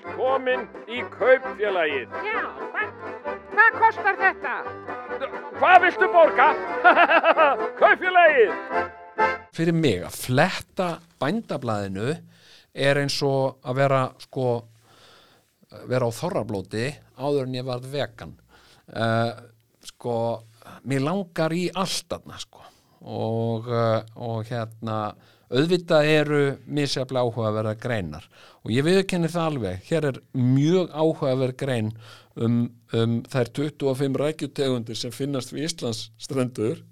Velkomin í kaupfélagið. Já, hvað, hvað kostar þetta? Hvað viltu borga? kaupfélagið. fyrir mig að fletta bændablaðinu er eins og að vera sko vera á þorrablóti áður en ég varð vegan uh, sko mér langar í allt aðna sko og, uh, og hérna auðvitað eru misjaflega áhugaverða greinar og ég viðkenni það alveg. Hér er mjög áhugaverð grein um, um þær 25 rækjutegundir sem finnast við Íslands strendur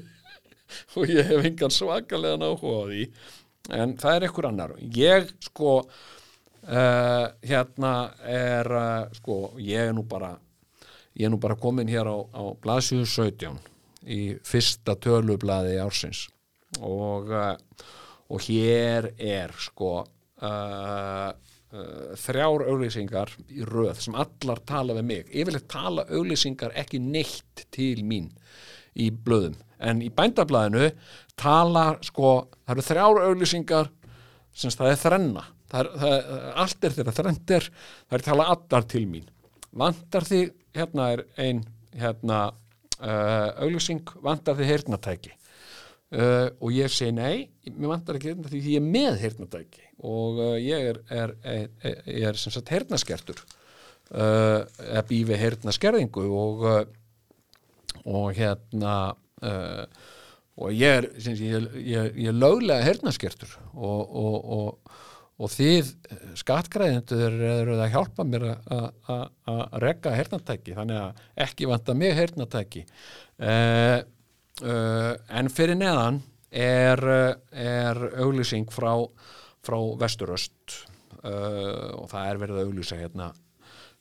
og ég hef engan svakalega áhuga á því. En það er einhver annar. Ég sko uh, hérna er uh, sko ég er nú bara ég er nú bara komin hér á, á blaðsíðu 17 í fyrsta tölublaði ársins og uh, og hér er sko uh, uh, þrjár auglýsingar í röð sem allar tala við mig. Yfirleitt tala auglýsingar ekki neitt til mín í blöðum. En í bændablaðinu tala sko, það eru þrjár auglýsingar sem það er þrenna. Það er, það er, allt er þeirra þrendir það er tala allar til mín. Vantar því, hérna er ein hérna uh, auglýsing, vantar því heyrnatæki uh, og ég segi nei mér vantar ekki heyrnatæki því ég er með heyrnatæki og uh, ég er, er, er, er, sem sagt heyrnaskertur uh, eða býfi heyrnaskerðingu og og hérna og ég er sem sé, ég, ég, ég er löglega hernaskertur og, og, og, og þið skattgræðendur eru að hjálpa mér að regga hernatæki þannig að ekki vanta mig hernatæki uh, uh, en fyrir neðan er, er auglýsing frá, frá vesturöst. Uh, og það er verið að auglýsa hérna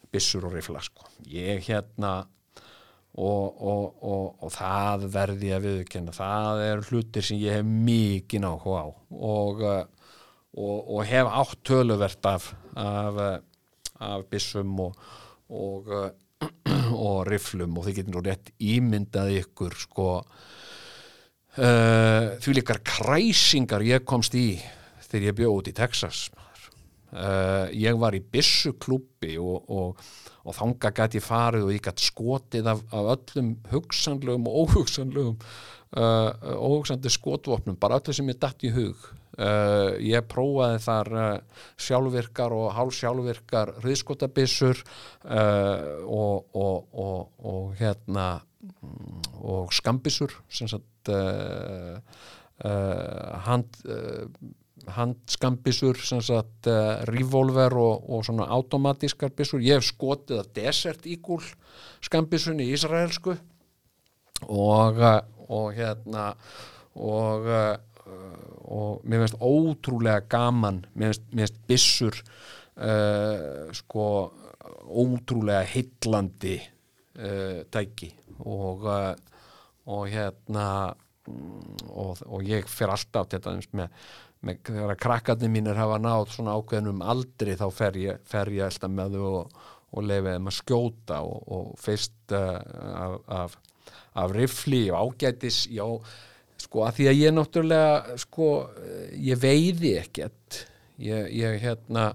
byssur og rifla sko. ég hérna og, og, og, og það verði að viðkenna það er hlutir sem ég hef mikið náhuga á. Og hef átt töluvert af af, af bissum og og riflum og þið getur nú rétt ímyndað ykkur sko uh, því líkar kræsingar ég komst í þegar ég bjóð út í Texas uh, ég var í bissuklúpi og, og og þanga gæti ég farið og ég gæti skotið af, af öllum hugsanlegum og óhugsanlegum uh, óhugsandi skotvopnum, bara öllu sem ég dætt í hug. Uh, ég prófaði þar sjálfvirkar og hálfsjálfvirkar hriðskotabissur og, og, hérna og skambissur sem sagt hand handskambissur uh, revolver og, og svona automatískar bissur, ég hef skotið að Desert Eagle skambissunni í Ísraelsku og, og hérna og uh, og mér finnst ótrúlega gaman mér finnst, bissur uh, sko ótrúlega heitlandi tæki. Og og hérna og, og ég fer alltaf til þetta með með, þegar að krakkarnir mínir hafa nátt svona ákveðnum aldri þá fer ég, fer ég alltaf með þau og, og lefið þeim að skjóta og, og fyrst uh, af, af, af rifli og ágætis já, sko að því að ég náttúrulega sko, ég veiði ekkert. Ég, ég hérna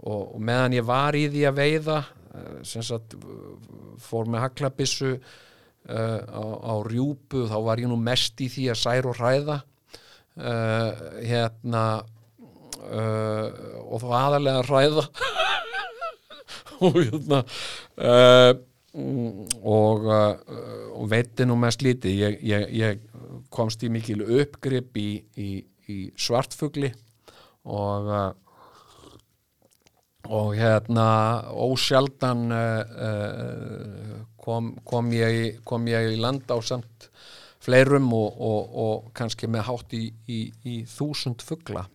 og, og meðan ég var í því að veiða uh, sem sagt fór með haklabissu uh, á, á rjúpu þá var ég nú mest í því að sær og hræða uh, hérna uh, og þá aðalega ræða og hérna uh, og, og veitin nú mest lítið. Ég, ég, ég komst í mikil uppgrip í, í, í svartfugli og og hérna ósjaldan kom, kom, ég, kom ég í land á samt fleirum og, og, og kannski með hátt í, í, í þúsund fuggla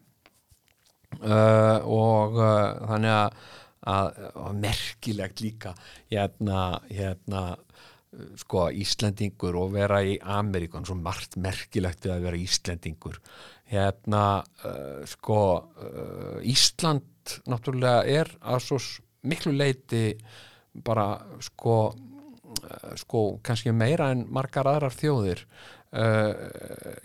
uh, og uh, þannig að, að, að merkilegt líka hérna, hérna sko Íslendingur og vera í Ameríkan, svo margt merkilegt við að vera Íslendingur. Hérna uh, sko uh, Ísland náttúrulega er að svo miklu leiti bara sko sko kannski meira en margar aðrar þjóðir. Uh,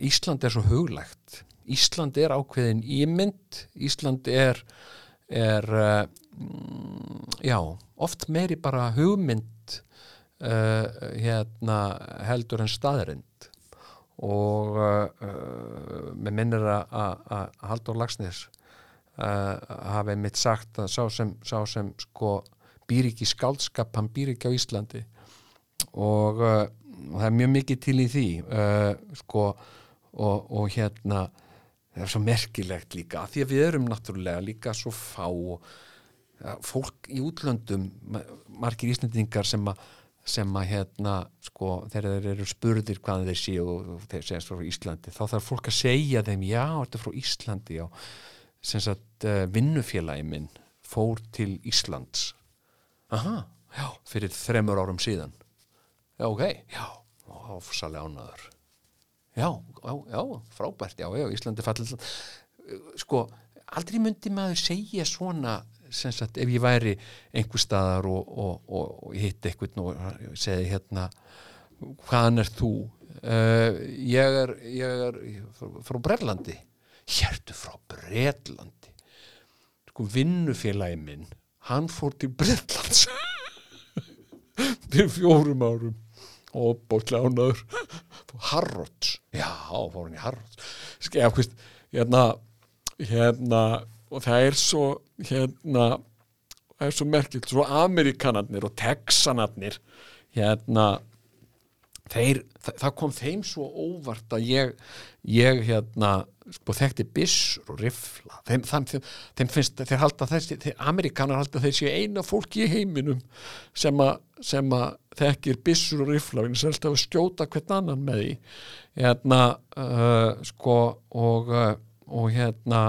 Ísland er svo huglægt. Ísland er ákveðin ímynd. Ísland er er uh, já, oft meiri bara hugmynd uh, hérna heldur en staðrind og með minnir að- Halldór Lagsnes hafi mitt sagt að sá sem, sá sem sko býr ekki í skáldskap, hann býr ekki á Íslandi og, uh, og það er mjög mikið til í því uh, sko og, og hérna það er svo merkilegt líka því að við erum náttúrulega líka svo fá ja, fólk í útlöndum ma- margir Íslendingar sem að sem að hérna sko þegar þeir eru spurðir hvað þeir séu og þeir segja frá Íslandi þá þarf fólk að segja þeim já, þetta er frá Íslandi já, sem sagt uh, vinnufélagi minn fór til Íslands. Aha, já, fyrir þremur árum síðan já, ok, já, ofsalega ánaður já, já, já, frábært. Já, já, Íslandi fallið sko, aldrei myndi maður segja svona sem sagt, ef ég væri einhver staðar og, og, og, og hitt eitthvað og segi hérna hvaðan er þú? Uh, ég er, ég er frá, frá Brellandi hértu frá Brellandi sko vinnufélagi minn hann fór til Brellands fyrir fjórum árum og bóklega ánaður Harrods, já, fór hann í Harrods. Skeið, hvist, hérna hérna, og það er svo hérna það er svo merkilt, svo Amerikanarnir og Texanarnir hérna þeir, það, það kom þeim svo óvart að ég, ég hérna, sko þekkti byssur og rifla. Þeim, þeim, þeim, finnst, þeir halda þessi þeir, Amerikanar halda þessi eina fólki í heiminum sem að þekkir byssur og rifla við erum að skjóta hvern annan með því. Hérna, uh, sko og, uh, og hérna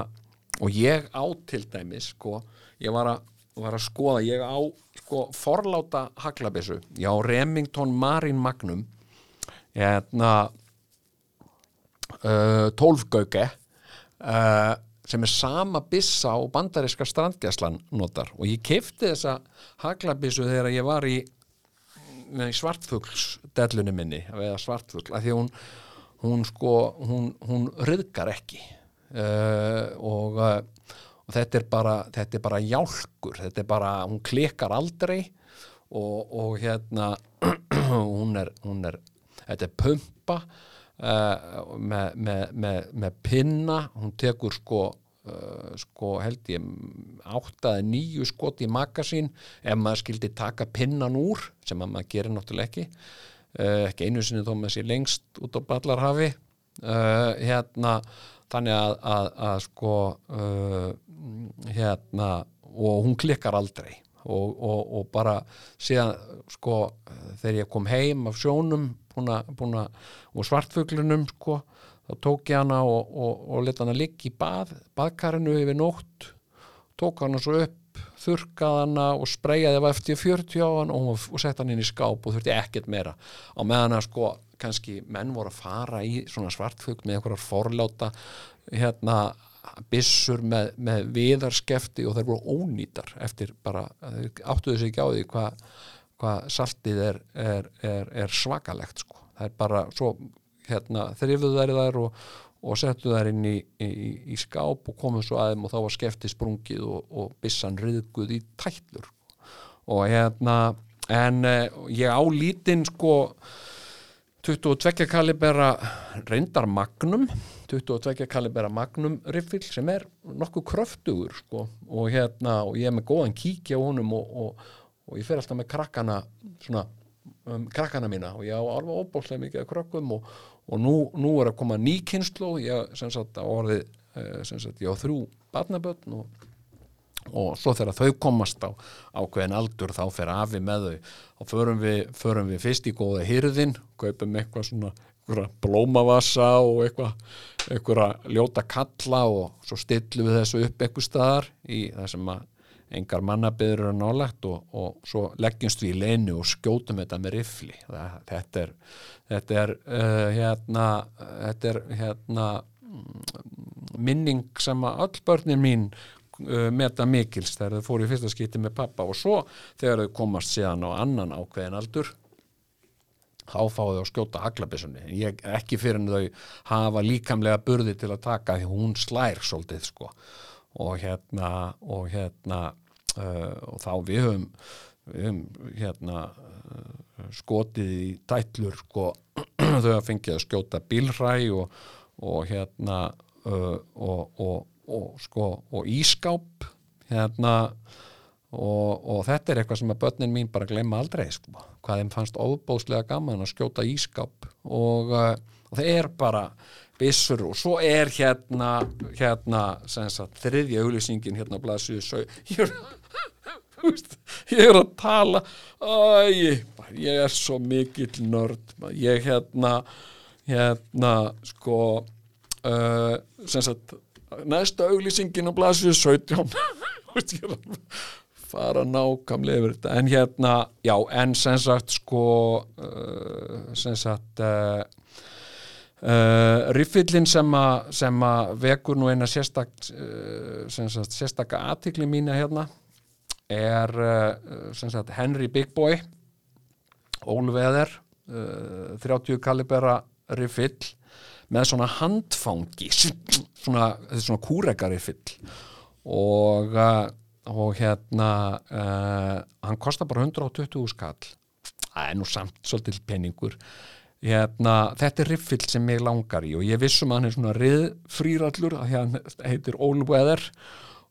og ég á til dæmis sko, ég var að, var að skoða ég á sko forláta haglabissu, ég á Remington Marine Magnum hérna uh, 12 gauke uh, sem er sama bissa og bandariska strandgæslan notar. Og ég kefti þessa haglabissu þegar ég var í svartfuglsdellunni minni eða svartfugl, af því hún hún sko, hún, hún ryðgar ekki. Uh, og, uh, og þetta er bara þetta er bara hjálkur, þetta er bara hún klikkar aldrei og, og hérna hún er, hún er þetta er pumpa uh, með, með, með, með pinna hún tekur sko uh, sko held ég áttaði nýju skot í magasín ef maður skildi taka pinnan úr sem að maður gerir náttúrulega ekki. Uh, ekki einu sinni þó með sér lengst út á ballarhafi. Uh, hérna þannig að, að, að sko hérna og hún klikkar aldrei. Og, og, og bara síðan sko þegar ég kom heim af sjónum búna, búna, og svartfuglunum sko þá tók ég hana og, og, og leta hana ligga í bað, baðkarinu yfir nótt tók hana svo upp þurrkaði hana og spreyjaði það eftir 40 á hann og, og sett hann inn í skáp og þurfti ekkert meira á meðan að sko kannski menn voru að fara í svona svartfugl með einhverjar forláta hérna byssur með, með viðarskefti og þeir voru ónýtar eftir bara, áttuðu sig ekki á því hvað hva saltið er, er, er, er svakalegt sko. það er bara svo hérna, þrifðu þær þær og, og settu þær inn í, í, í skáp og komuð svo aðeim og þá var skefti sprungið og, og byssan riðguð í tætlur. Og hérna en eh, ég á lítinn sko 22 kalibera reyndar magnum 22 kalibera magnum riffil sem er nokkuð kröftugur sko. Og hérna og ég er með góðan kíkja á honum og, og, og ég fer alltaf með krakkana svona um, krakkana mína. Og ég á alveg óbúslega mikið af krökkum og, og nú, nú er að koma ný kynslu ég sem sagt á orðið eh, sem sagt ég á þrjú barnabötn og og svo þegar þau komast á ákveðin aldur þá fer afi með þau. Og förum við, förum við fyrst í góða hyrðin, kaupum eitthvað svona eitthvað blómavassa og eitthvað, eitthvað ljóta kalla og svo stillum við þessu upp eitthvað staðar í það sem að engar mannabiður er nálagt og, og svo leggjumst við í leinu og skjótum þetta með rifli. Það, þetta er þetta er uh, hérna þetta er hérna mm, minning sem að öll börnin mín uh, meta mikils þegar þau fóru í fyrsta skipti með pappa og svo þegar þau komast síðan á annan ákveðin aldur þá fáðu þau að skjóta haglabissunni ég, ekki fyrir en þau hafa líkamlega burði til að taka því hún slær svolítið sko og hérna og hérna uh, og þá við höfum við höfum hérna uh, skotið í dætlur sko þau að fengið að skjóta bílræ og, og hérna uh, og, og, og sko og ískáp hérna og, þetta er eitthvað sem að börnin mín bara glemma aldrei sko, hvað þeim fannst óbóðslega gaman að skjóta ískáp og það er bara byssur og svo er hérna hérna sagt þriðja auglýsingin hérna blæsuðu sau ég ég er að tala. Æ, ég er svo mikill nörd ég hérna hérna sko uh, sagt næsta auglýsingin á blæsuðu 17 þú veist, ég er að fara nákvæmlega yfir þetta. En hérna, já, en sem sagt sko uh, sem sagt uh, uh, riffillin sem að sem að vekur nú eina sérstak uh, sem sagt sérstaka aðtikli mína hérna er uh, sagt Henry Big Boy Ólveðer uh, 30 kalibera riffill með svona handfangi svona, svona kúreka riffill. Og og hérna hann kostar bara 120 skall. Það er nú samt svolítið penningur hérna, þetta er riffill sem ég langar í og ég vissum að hann er svona riðfrýrallur að hann heitir Allweather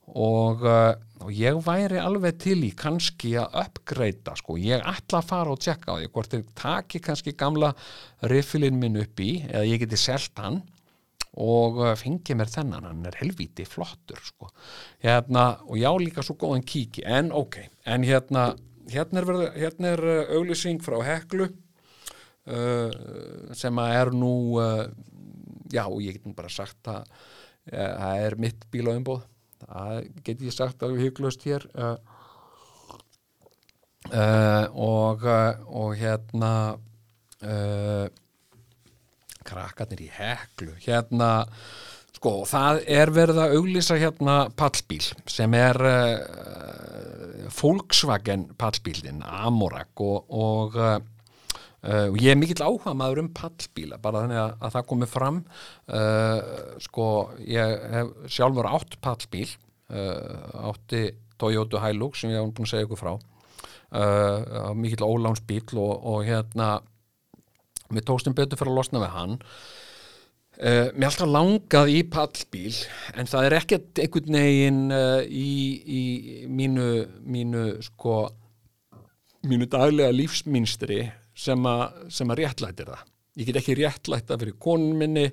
og, uh, og ég væri alveg til í kannski að uppgreita sko, ég ætla að fara og tjekka á því hvort þeir taki kannski gamla riffilinn minn upp í eða ég geti selt hann og uh, fengi mér þennan, hann er helvíti flottur sko, hérna og já líka svo góðan kíki, en ok. En hérna, hérna er, hérna er uh, auglýsing frá Heklu uh, sem að er nú uh, já, ég get nú bara sagt að uh, það er mitt bílaumbóð það get ég sagt alveg hygglust hér uh, uh, og og hérna krakkarnir í heklu hérna, sko, það er verið að auglýsa hérna pallbíl sem er uh, Volkswagen pallbílinn Amorak og, og uh, Uh, og ég er mikill áhuga maður um pallbíla bara þannig að, að það komi fram. Uh, sko ég hef sjálfur átt pallbíl uh, átti Toyota Hilux sem ég hef búin að segja ykkur frá. Mikill ólánsbíl og, og hérna við tókstum betur fyrir að losna við hann. Mér alltaf langað í pallbíl en það er ekkert einhvern veginn í, í mínu, mínu sko mínu daglega lífsmynstri sem, a, sem að réttlætir það. Ég get ekki réttlætta fyrir konun minni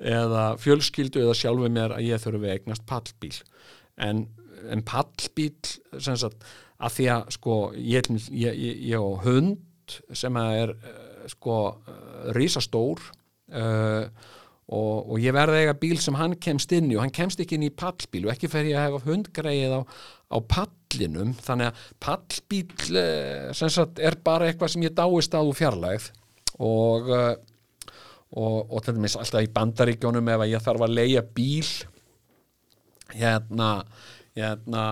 eða fjölskyldu eða sjálfu mér að ég þurfi eignast pallbíl. En, en pallbíl sem sagt að því að sko ég, ég, ég, ég á hund sem er sko rísastór uh, og, og ég verði eiga bíl sem hann kemst inn í og hann kemst ekki inn í pallbíl og ekki fer ég að hefa hundgreið á, á pallinum þannig að pallbíl sagt er bara eitthvað sem ég dáist á fjarlægð og uh, og, og þetta minnst alltaf í bandaríkjónum ef ég þarf að leia bíl hérna hérna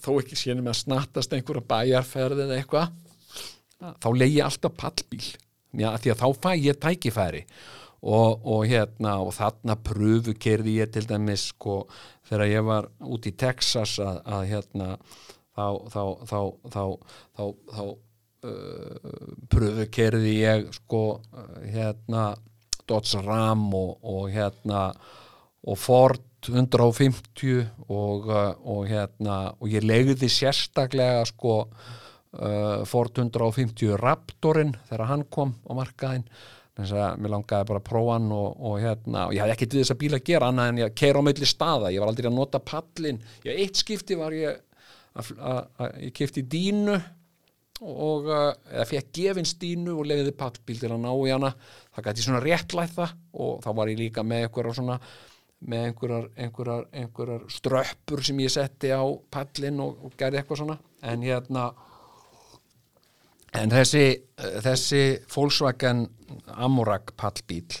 þó ekki með að snattast einhverja bæjarferð eða eitthvað þá leigi alltaf pallbíl. Já, því að þá fæ ég tækifæri. og, og hérna og þarna pröfu kerði ég til dæmis sko þegar ég var út í Texas að, að hérna þá þá þá þá, þá, þá uh, pröfu kerði ég sko hérna Dodge Ram og, og hérna og Ford 150 og, og hérna og ég legði sérstaklega sko uh, Ford 150 Raptorin þegar hann kom á markaðin þess að mér langaði bara að prófa hann og, og hérna, og ég hafði ekkert við þess að bíla að gera annað en ég keira á meðli staða, ég var aldrei að nota pallin, já eitt skipti var ég að, ég kefti dínu og uh, eða fekk gefins dínu og lefiði pallbíl til að ná í hana. Það gæti svona réttlæða og þá var ég líka með einhverjar svona með einhverjar, einhverjar, einhverjar ströppur sem ég setti á pallin og, og gerði eitthvað svona. En hérna en þessi, þessi Volkswagen Amorak pallbíl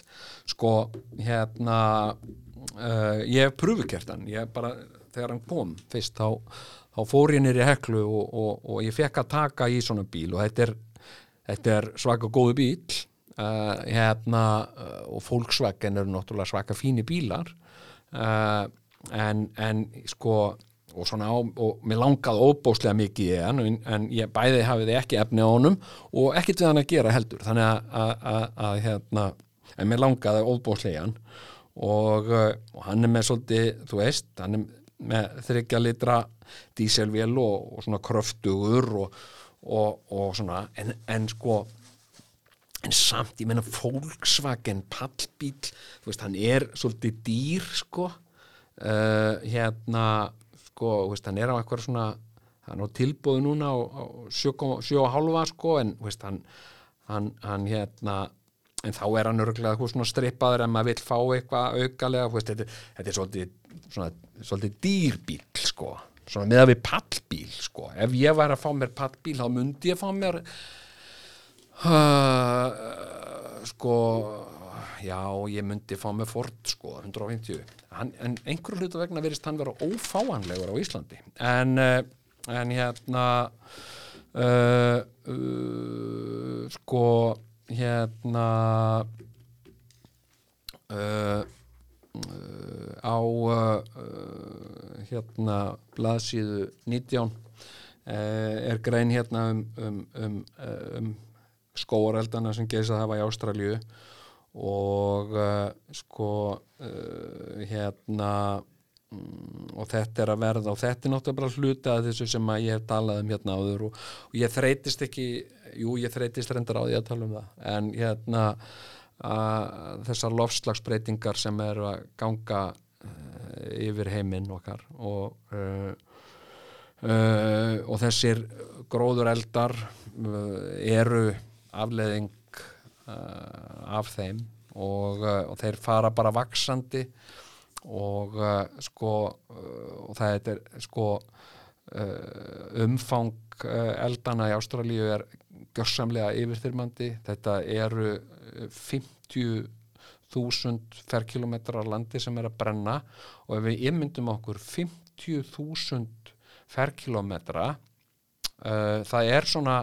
sko hérna uh, ég hef pröfukert hann. Ég bara, þegar hann kom fyrst þá, þá fór ég nýri heklu og, og, og ég fekk að taka í svona bíl og þetta er, þetta er svaka góðu bíl uh, hérna uh, og Volkswagen eru náttúrulega svaka fíni bílar en, en sko og svona á, og mér langaði óbóslega mikið í hann en, en ég bæði hafiði ekki efni á honum og ekkert við hann að gera heldur. Þannig að, hérna, en mér langaði óbóslega í hann og, uh, og hann er með svolítið, þú veist, hann er með þryggja litra díselvél og, og svona kröftugur og, og svona en, en sko en samt, ég menna Volkswagen pallbíl, þú veist, hann er svolítið dýr sko. Uh, hérna sko, veist, hann er á eitthvað svona hann er á tilbúðu núna á, á 7,5 sko en veist, hann, hann, hann hérna en þá er hann eitthvað svona strippaður en maður vill fá eitthvað aukalega veist, þetta, þetta er svolítið, svona, svolítið dýrbíl sko svona með að við pallbíl sko. Ef ég væri að fá mér pallbíl þá myndi ég fá mér uh, sko já ég myndi fá mér Ford sko 150 hann, en einhverju hlutu vegna verist hann vera ófáanlegur á Íslandi. En, uh, en hérna uh, uh, sko hérna uh, á hérna blaðsíðu 19 er grein hérna um, um, um, um skóareldana sem geysað hafa í Ástralju og sko hérna mm, og þetta er að verða og þetta er náttúrulega bara hluta af þessu sem ég hef talað um hérna áður og, og ég þreytist ekki jú ég þreytist reyndar á því að tala um það. En hérna að, þessar lofslagsbreytingar sem eru að ganga uh, yfir heiminn okkar og uh, uh, og þessir gróður eldar eru afleðing af þeim og, og þeir fara bara vaksandi og sko og það er sko umfang eldana í Ástralíu er gjörsamlega yfirþyrmandi. Þetta eru 50.000 ferkilometrar landi sem er að brenna og ef við ymmyndum okkur 50.000 ferkilometra uh, það er svona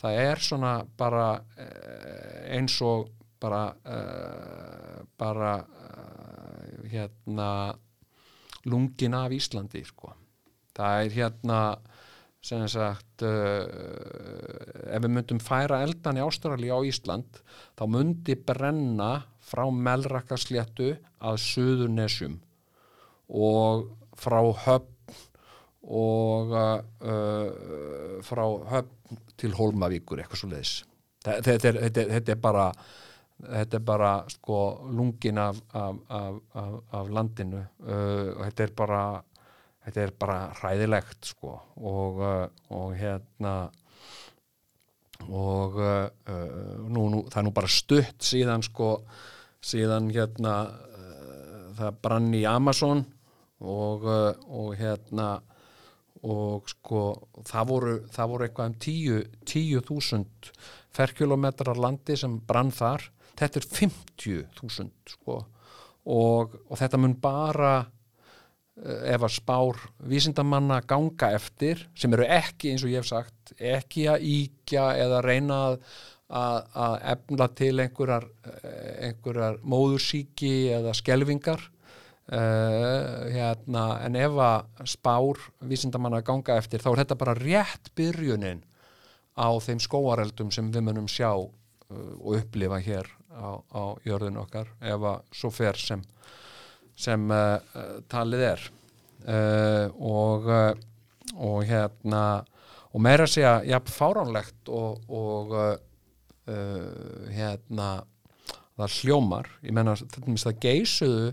það er svona bara uh, eins og bara uh, bara hérna lungin af Íslandi sko. það er hérna sem sagt ef við myndum færa eldan í Ástrali á Ísland þá myndi brenna frá Melrakasléttu að Suðurnesjum og frá höfn og uh, frá höfn til Holmavíkur eitthvað svo leiðis þetta, þetta, þetta, þetta er bara þetta er bara sko lungin af, af, af, af landinu. Uh, og þetta er bara þetta er bara hræðilegt sko og, uh, og hérna og uh, uh, nú, nú, það er nú bara stutt síðan sko síðan hérna uh, það brann í Amazon og, uh, og hérna og sko það voru, það voru eitthvað um tíu tíu þúsund ferkilometrar landi sem brann þar. Þetta er 50.000 sko og, og þetta mun bara Eh, ef að spár vísindamanna ganga eftir sem eru ekki eins og ég hef sagt ekki að íkja eða reyna að, að, að efna til einhverjar, eh, einhverjar móðursíki eða skelvingar uh, hérna, en ef að spár vísindamanna ganga eftir þá er þetta bara rétt byrjunin á þeim skóareldum sem við munum sjá uh, og upplifa hér á, á jörðin okkar ef að svo fer sem sem uh, talið er. Og og hérna og meira að segja, já, fáránlegt og, og hérna það hljómar, ég menna þetta minnst það geysuðu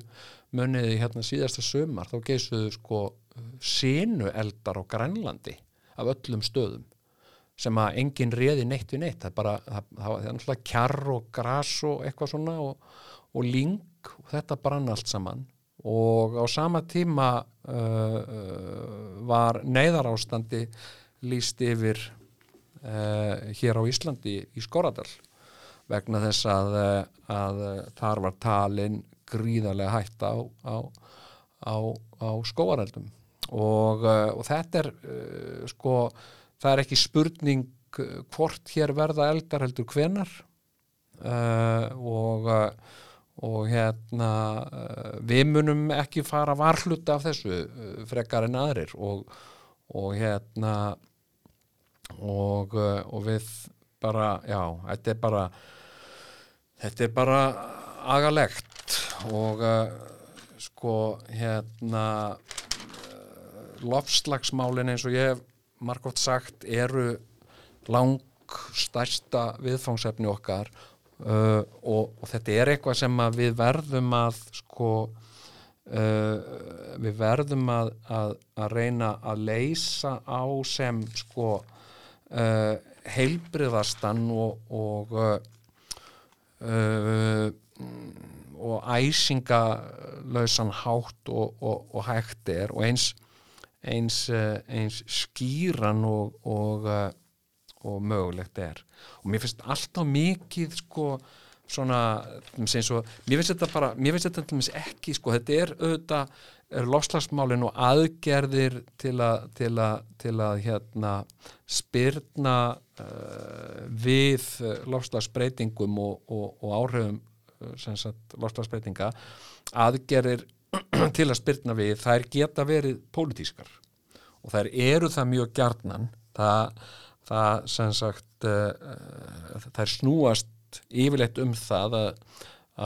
muniði hérna síðasta sömar, þá geysuðu sko sínu eldar á Grænlandi af öllum stöðum sem að enginn reði neitt við neitt. Það er bara, það, það er náttúrulega kjarr og gras og eitthvað svona og, og ling og þetta brann allt saman. Og á sama tíma uh, uh, var neyðarástandi líst yfir uh, hér á Íslandi í Skoradal vegna þess að, uh, að þar var talin gríðarlega hætta á, á, á, á skóareldum og, uh, og þetta er uh, sko, það er ekki spurning hvort hér verða eldar heldur hvenar. Og og hérna við munum ekki fara varhluta af þessu frekar en aðrir. Og, og hérna og, og við bara, já, þetta er bara þetta er bara agalegt og uh, sko hérna uh, lofslagsmálin eins og ég hef margótt sagt eru lang stærsta viðfangsefni okkar uh, og, og þetta er eitthvað sem við verðum að sko uh, við verðum að, að, að reyna að leysa á sem sko uh, heilbriðastan og og, uh, og æsingalausan hátt og, og, og hægt er og eins eins, uh, eins skýran og, uh, og mögulegt er. Og mér finnst alltaf mikið sko svona svo, mér finnst þetta bara, mér finnst þetta ekki sko, þetta er auðvitað er lofslagsmálin og aðgerðir til að, til að, til að hérna spyrna uh, við lofslagsbreytingum og, og, og áhrifum lofslagsbreytinga aðgerðir til að spyrna við, þær geta verið pólitískar. Og þær eru það mjög gjarnan það, það sem sagt uh, þær snúast yfirleitt um það að,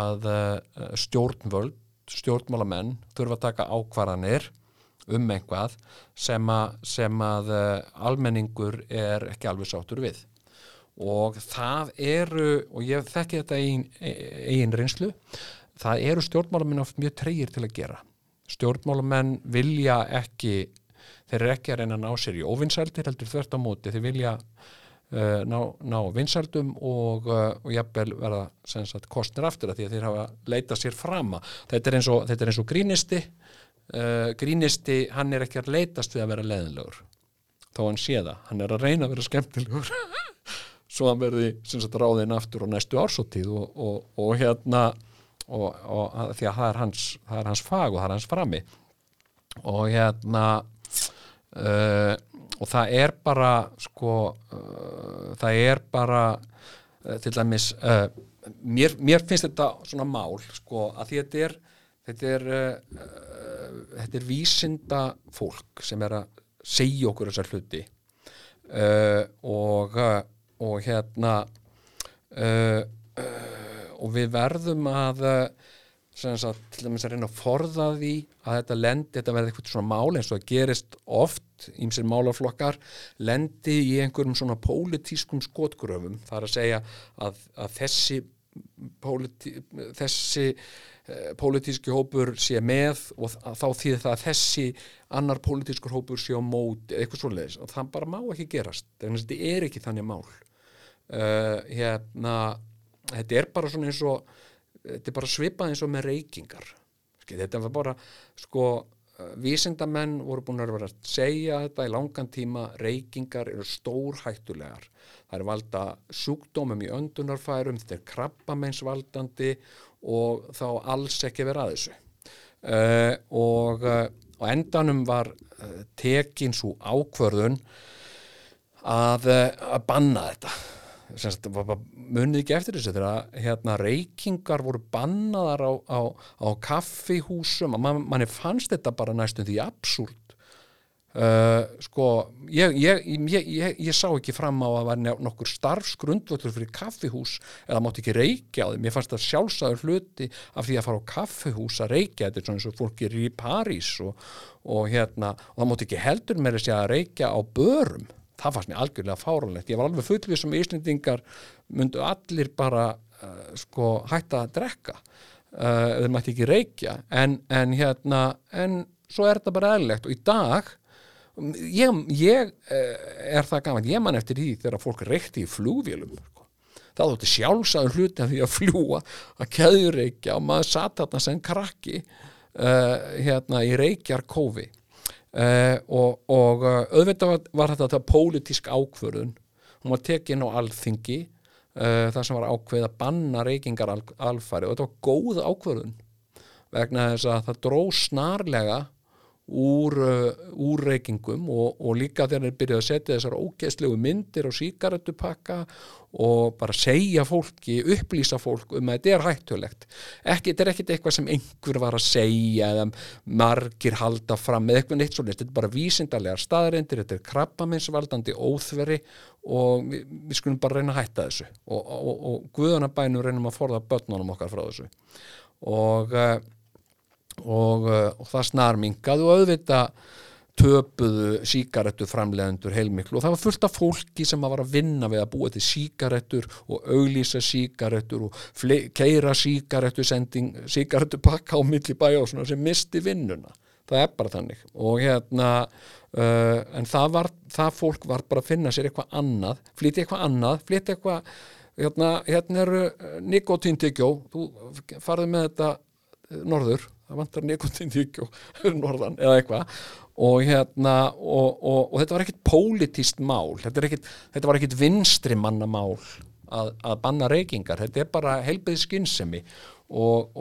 að uh, stjórnvöld stjórnmálamenn þurfa að taka ákvarðanir um einhvað sem að, sem að uh, almenningur er ekki alveg sáttur við og það eru og ég þekki þetta eigin, eigin reynslu það eru stjórnmálamenn oft mjög treyir til að gera. Stjórnmálamenn vilja ekki þeir eru ekki að reyna að ná sér í óvinsældir heldur þvert á móti, þeir vilja uh, ná, ná vinsældum og, uh, og jafnvel verða sagt, kostnir aftur að því að þeir hafa leitað sér frama. Þetta er eins og, er eins og grínisti uh, grínisti, hann er ekki að leitast við að vera leðinlegur þó hann sé það, hann er að reyna að vera skemmtilegur svo hann verði sagt, ráðinn aftur á næstu ársóttíð og, og, og hérna og, og því að það er, hans, það er hans fag og það er hans frami og hérna uh, og það er bara sko uh, það er bara uh, til dæmis uh, mér, mér finnst þetta svona mál sko að því þetta er þetta er, uh, uh, þetta er vísinda fólk sem er að segja okkur þessar hluti. Og og hérna uh, uh, og við verðum að sagt, til dæmis að reyna að forða því að þetta lendi, þetta verði eitthvað svona mál eins og það gerist oft ímsir málaflokkar, lendi í einhverjum svona pólitískum skotgröfum. Það er að segja að, að þessi Politi, þessi eh, pólitíski hópur sé með og þá þýðir það að þessi annar pólitískur hópur sé á mót eitthvað svoleiðis. Og það bara má ekki gerast. Þannig að þetta er ekki þannig mál uh, hérna þetta er bara svona eins og þetta er bara svipað eins og með reykingar. Skil, þetta var bara sko uh, vísindamenn voru búin að vera að segja þetta í langan tíma reykingar eru stór hættulegar það er valda sjúkdómum í öndunarfærum þetta er krabbameinsvaldandi og þá alls ekki vera að þessu. Uh, og uh, á endanum var uh, tekin svo ákvörðun að, að banna þetta semst, munið ekki eftir þessu þegar hérna, reykingar voru bannaðar á, á, á kaffihúsum. Man, manni fannst þetta bara næstum því absúrt uh, sko ég, ég, ég, ég sá ekki fram á að vera nokkur starfsgrundvöldur fyrir kaffihús eða mátti ekki reykja á þeim, ég fannst það sjálfsæður hluti af því að fara á kaffihús að reykja, þetta er svona eins og fólk er í París og, og hérna og það mátti ekki heldur með þess að reykja á börum það fannst mér algjörlega fáralegt ég var alveg fullvið sem íslendingar myndu allir bara uh, sko hætta að drekka uh, þeir mætti ekki reykja. En, en hérna en svo er þetta bara eðlilegt. Og í dag ég, ég uh, er það gaman, ég man eftir því þegar fólk reykti í flúvélum sko. það þótti sjálfsagður hluti af því að fljúa að keðjureykja og maður satt þarna sem krakki hérna í reykjarkófi Uh, og, og uh, auðvitað var, þetta, pólitísk ákvörðun. Hún var tekin á alþingi uh, þar sem var ákveð að banna reykingar al, alfæri og þetta var góð ákvörðun vegna þess að það dró snarlega úr, uh, úr reykingum og, og líka þegar þeir byrjuðu að setja þessar ógeðslegu myndir og síkaretupakka og bara segja fólki, upplýsa fólk um að þetta er hættulegt. Ekki, þetta er ekkit eitthvað sem einhver var að segja eða margir halda fram eða eitthvað neitt svo þetta er bara vísindarlegar staðreindir, þetta er krabbaminsvaldandi óþveri og við, við skulum bara reyna að hætta þessu. Og, og, og guðanabænum reynum að forða börnunum okkar frá þessu. Og uh, og, uh, og það snarmingaði og auðvitað töpuðu síkarettu framlegendur heilmiklu. Og það var fullt af fólki sem var að vinna við að búa til síkarettur og auglýsa síkarettur og keira síkarettu sending, síkarettu pakka á milli bæja og svona sem misti vinnuna. Það er bara þannig. Og hérna uh, en það var, það fólk var bara að finna sér eitthvað annað flytja eitthvað annað, flytja eitthvað hérna, hérna eru nikotíntygjó þú farið með þetta norður það vantar nikotintík og norðan eða eitthvað. Og hérna og, og, og þetta var ekkit pólitíst mál þetta, ekkit, þetta var ekkit vinstri manna mál að, að banna reykingar. Þetta er bara heilbið skynsemi og,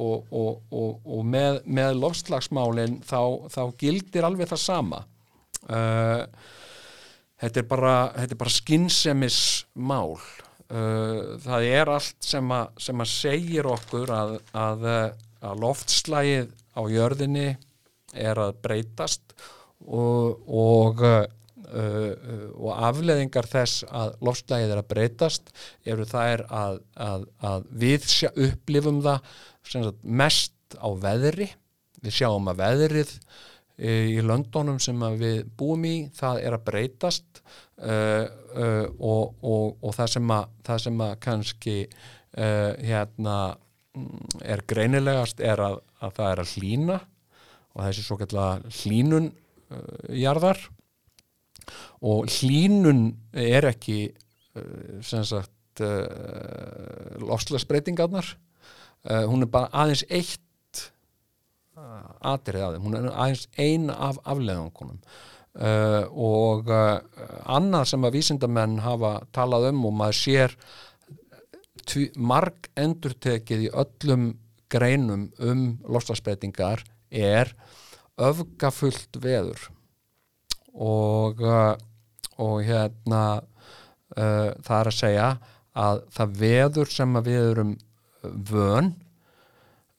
með, með lofslagsmálinn þá, þá gildir alveg það sama. Uh, þetta er bara, bara skynsemis mál uh, það er allt sem að, sem að segir okkur að, að að loftslægið á jörðinni er að breytast og, og, uh, og afleðingar þess að loftslægið er að breytast eru er að, að, að við sjá, upplifum það sagt, mest á veðri. Við sjáum að veðrið í löndunum sem við búum í það er að breytast uh, uh, og, og, það sem að, það sem að kannski uh, hérna er greinilegast er að, að það er að hlína og þessi svo kallar hlínun uh, jarðar. Og hlínun er ekki uh, sem sagt uh, lofslagsbreytingarnar uh, hún er bara aðeins eitt uh, atrið þeim, hún er aðeins ein af afleðungunum uh, og annað sem að vísindamenn hafa talað um og maður sér marg endurtekið í öllum greinum um lostasbreytingar er öfgafullt veður. Og, uh, og hérna uh, það er að segja að það veður sem við erum vön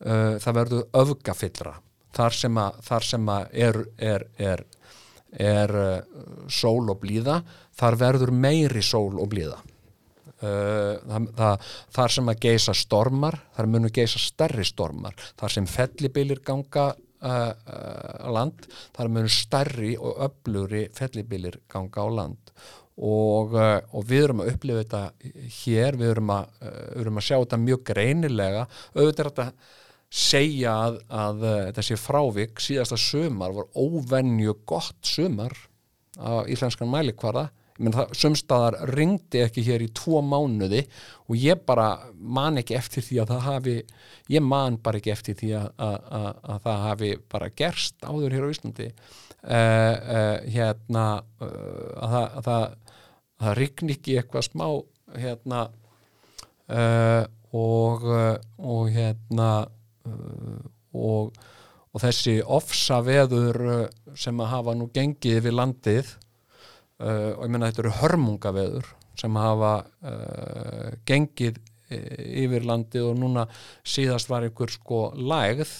uh, það verður öfgafyllra. Þar sem að, þar sem að er, er, er, er uh, sól og blíða þar verður meiri sól og blíða það, það, þar sem að geisa stormar þar munu geisa stærri stormar. Þar sem fellibilir ganga uh, uh, land þar munu stærri og öfluri fellibilir ganga á land. Og, og við erum að upplifa þetta hér, við erum að, erum að sjá þetta mjög greinilega. Auðvitað er þetta segja að, að sé frávik. Síðasta sömar var óvenju gott sömar á íslenskan mælikvarða sumstaðar ringdi ekki hér í tvo mánuði og ég bara man ekki eftir því að það hafi ég man bara ekki eftir því að, að, að, að það hafi bara gerst áður hér á Íslandi. Uh, uh, hérna uh, að það, það, það rigni ekki eitthvað smá hérna og og hérna og, og þessi ofsa veður sem að hafa nú gengið við landið uh, og ég menna þetta eru hörmungaveður sem hafa uh, gengið yfir landið og núna síðast var einhver sko lægð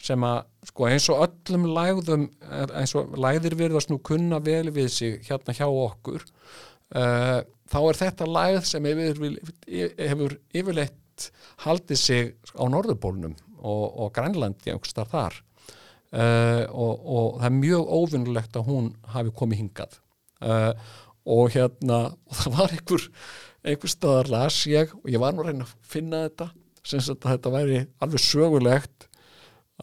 sem að sko eins og öllum lægðum eins og lægðir virðast nú kunna vel við sig hérna hjá okkur uh, þá er þetta lægð sem hefur, hefur yfirleitt haldið sig á norðupólnum og, og Grænlandi einhverstar þar. Uh, og, og það er mjög óvinnulegt að hún hafi komið hingað uh, og hérna og það var einhver, einhver staðar las ég og ég var nú að reyna að finna þetta sem að þetta væri alveg sögulegt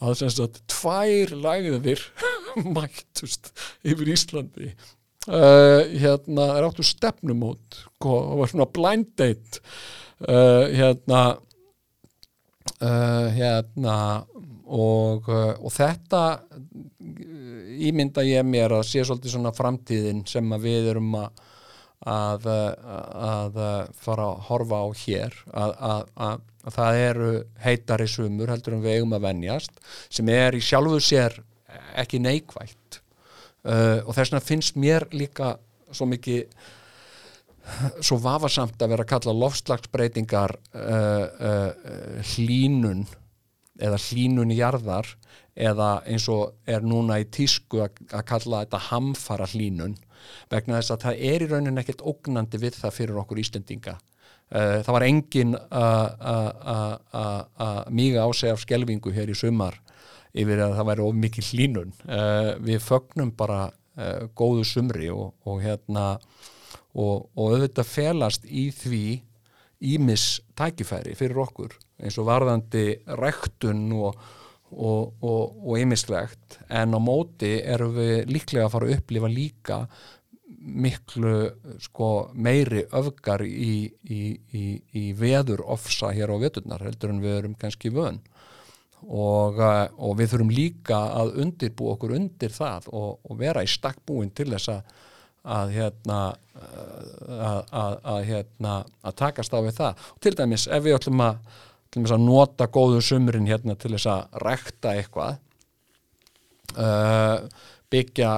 að sem að tvær lægðir mættust yfir Íslandi. Uh, hérna er áttu stefnumót sko, og var svona blind date. Uh, hérna hérna og, og þetta ímynda ég mér að sé svolítið svona framtíðin sem við erum að, að, að fara að horfa á hér. Að, að það eru heitari sumur heldur en við eigum að venjast sem er í sjálfu sér ekki neikvætt. Uh, og þess vegna finnst mér líka svo mikið svo vafasamt að vera að kalla lofslagsbreytingar uh, uh, hlínun eða hlínun í jarðar eða eins og er núna í tísku að, að kalla þetta hamfara hlínun vegna þess að það er í rauninni ekkert ógnandi við það fyrir okkur Íslendinga. Uh, það var engin að míga á sig af skelvingu hér í sumar yfir að það væri of mikið hlínun við fögnum bara góðu sumri og, og hérna og, og auðvitað felast í því ímis tækifæri fyrir okkur eins og varðandi ræktun og og ýmislegt. En á móti erum við líklega að fara að upplifa líka miklu sko, meiri öfgar í, í, í, í veður ofsa hér á veturnar heldur en við erum kannski vön. Og, eh, og við þurfum líka að undirbú okkur undir það og, og vera í stakkbúin til þess að að hérna að, að, að hérna að takast á við það. Og til dæmis ef við ætlum að, að nota góðu sumrin hérna til þess að rækta eitthvað uh, byggja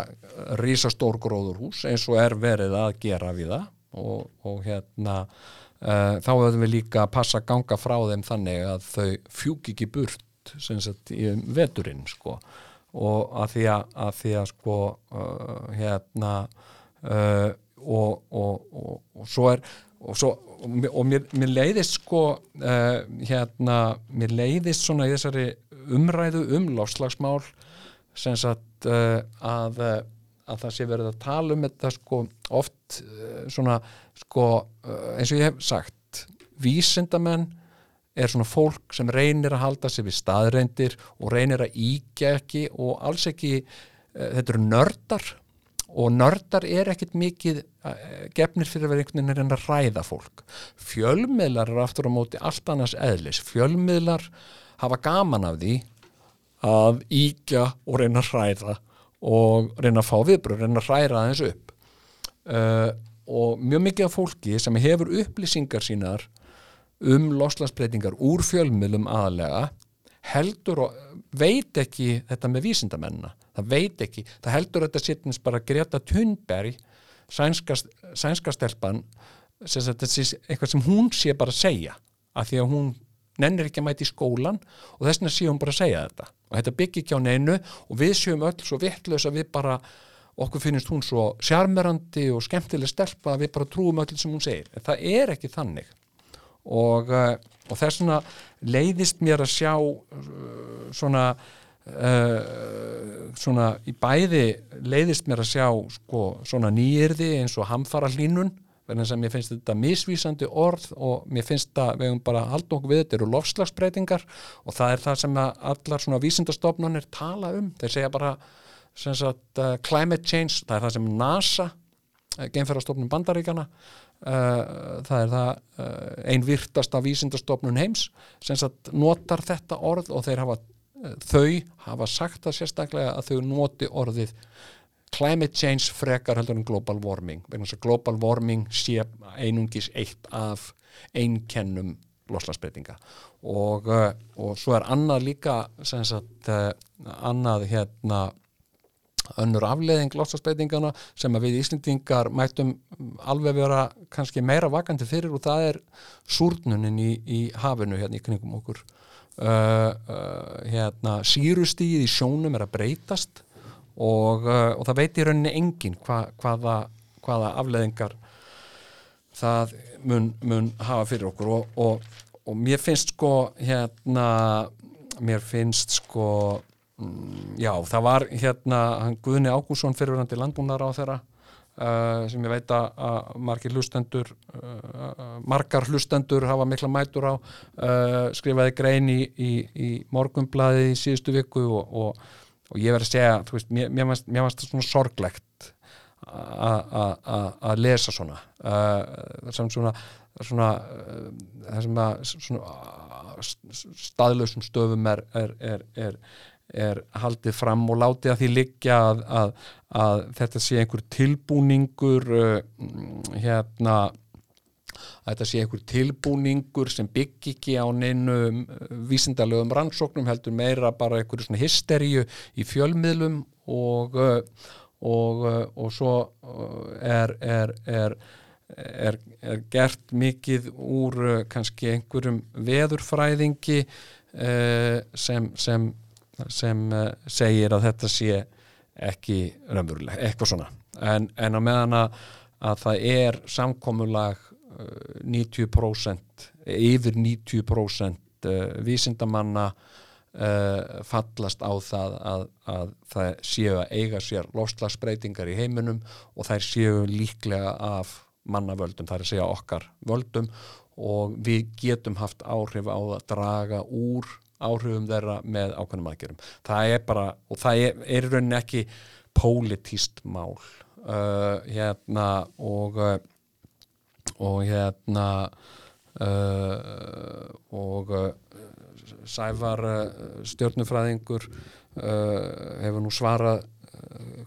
rísastór gróðurhús eins og er verið að gera við það. Og, og hérna uh, þá höfum við líka að passa ganga frá þeim þannig að þau fjúk ekki burt sagt, í veturinn sko. Og að því að, að, því að sko uh, hérna uh, og, og, og svo er og, svo, og mér, mér leiðist sko hérna mér leiðist svona í þessari umræðu um láslagsmál sem sagt að að það sé verið að tala um þetta sko oft uh, svona sko uh, eins og ég hef sagt vísindamenn er svona fólk sem reynir að halda sig við staðreindir og reynir að íkja ekki og alls ekki uh, þetta eru nördar og nördar er ekkit mikið gefnir fyrir að vera einhvern veginn að ræða fólk. Fjölmiðlar er aftur á móti allt annars eðlis. Fjölmiðlar hafa gaman af því að íkja og reyna að ræða og reyna að fá viðbröð, reyna að hræra aðeins upp. Uh, og mjög mikið af fólki sem hefur upplýsingar sínar um loslasbreytingar úr fjölmiðlum aðalega heldur og veit ekki þetta með vísindamenna, það veit ekki. Það heldur þetta sittins bara Greta Thunberg sænska, sænska stelpan sem eitthvað sem hún sé bara að segja af því að hún nennir ekki að mæti í skólan og þess vegna sé hún bara að segja þetta. Og þetta byggir ekki á neinu og við séum öll svo vittlaus að við bara okkur finnst hún svo sjarmerandi og skemmtileg stelpa að við bara trúum öll sem hún segir. En það er ekki þannig. Og, uh, og þess vegna leiðist mér að sjá uh, svona uh, svona í bæði leiðist mér að sjá sko, svona nýjirði eins og hamfara hlínun verðan sem ég finnst þetta misvísandi orð og mér finnst það, við hefum bara haldið okkur við, þetta eru lofslagsbreytingar og það er það sem allar svona vísindastofnunir tala um, þeir segja bara sagt, uh, climate change, það er það sem NASA, uh, genferðarstofnun bandaríkana uh, það er það uh, einn virtasta vísindastofnun heims sem notar þetta orð og þeir hafa þau hafa sagt það sérstaklega að þau noti orðið climate change frekar heldur en global warming vegna þess að global warming sé einungis eitt af einkennum loslasbreytinga og, uh, og svo er annað líka sagt, uh, annað hérna önnur afleðing loslasbreytingana sem að við Íslendingar mætum alveg vera kannski meira vakandi fyrir og það er súrnunin í, í hafinu hérna í knygum okkur uh, hérna sírustíð í sjónum er að breytast og, uh, og það veit í rauninni engin hva, hvaða, hvaða afleðingar það mun, mun hafa fyrir okkur. Og, og, og mér finnst sko hérna mér finnst sko mm, já það var hérna Guðni Ágússon fyrirverandi landbúnar á þeirra Uh, sem ég veit að margir hlustendur uh, margar hlustendur hafa mikla mætur á uh, skrifaði grein í, í, í morgumblaði í síðustu viku og, og og ég verði að segja, veist, mér, mér finnst það svona sorglegt að lesa svona. Sem svona, svona að svona, staðlausum stöfum er, er, er, er haldið fram og látið að því liggja að, að, að þetta sé einhver tilbúningur uh, hérna að þetta sé einhver tilbúningur sem byggi ekki á neinu vísindalegum rannsóknum heldur meira bara einhverju svona hysteríu í fjölmiðlum og, uh, og, uh, og svo uh, er, er, er, er, er gert mikið úr uh, kannski einhverjum veðurfræðingi uh, sem, sem, sem uh, segir að þetta sé ekki raunveruleg, eitthvað svona. En, en á meðan að, að það er samkomulag uh, 90% yfir 90% uh, vísindamanna fallast á það að, að það séu að eiga sér lofslagsbreytingar í heiminum og þær séu líklega af mannavöldum, að segja okkar völdum. Og við getum haft áhrif á að draga úr áhrifum þeirra með ákveðnum aðgerum. Það er bara, og það er, er rauninni ekki pólitíst mál uh, hérna og uh, og hérna uh, og uh, Sævar uh, stjórnufræðingur uh, hefur nú svarað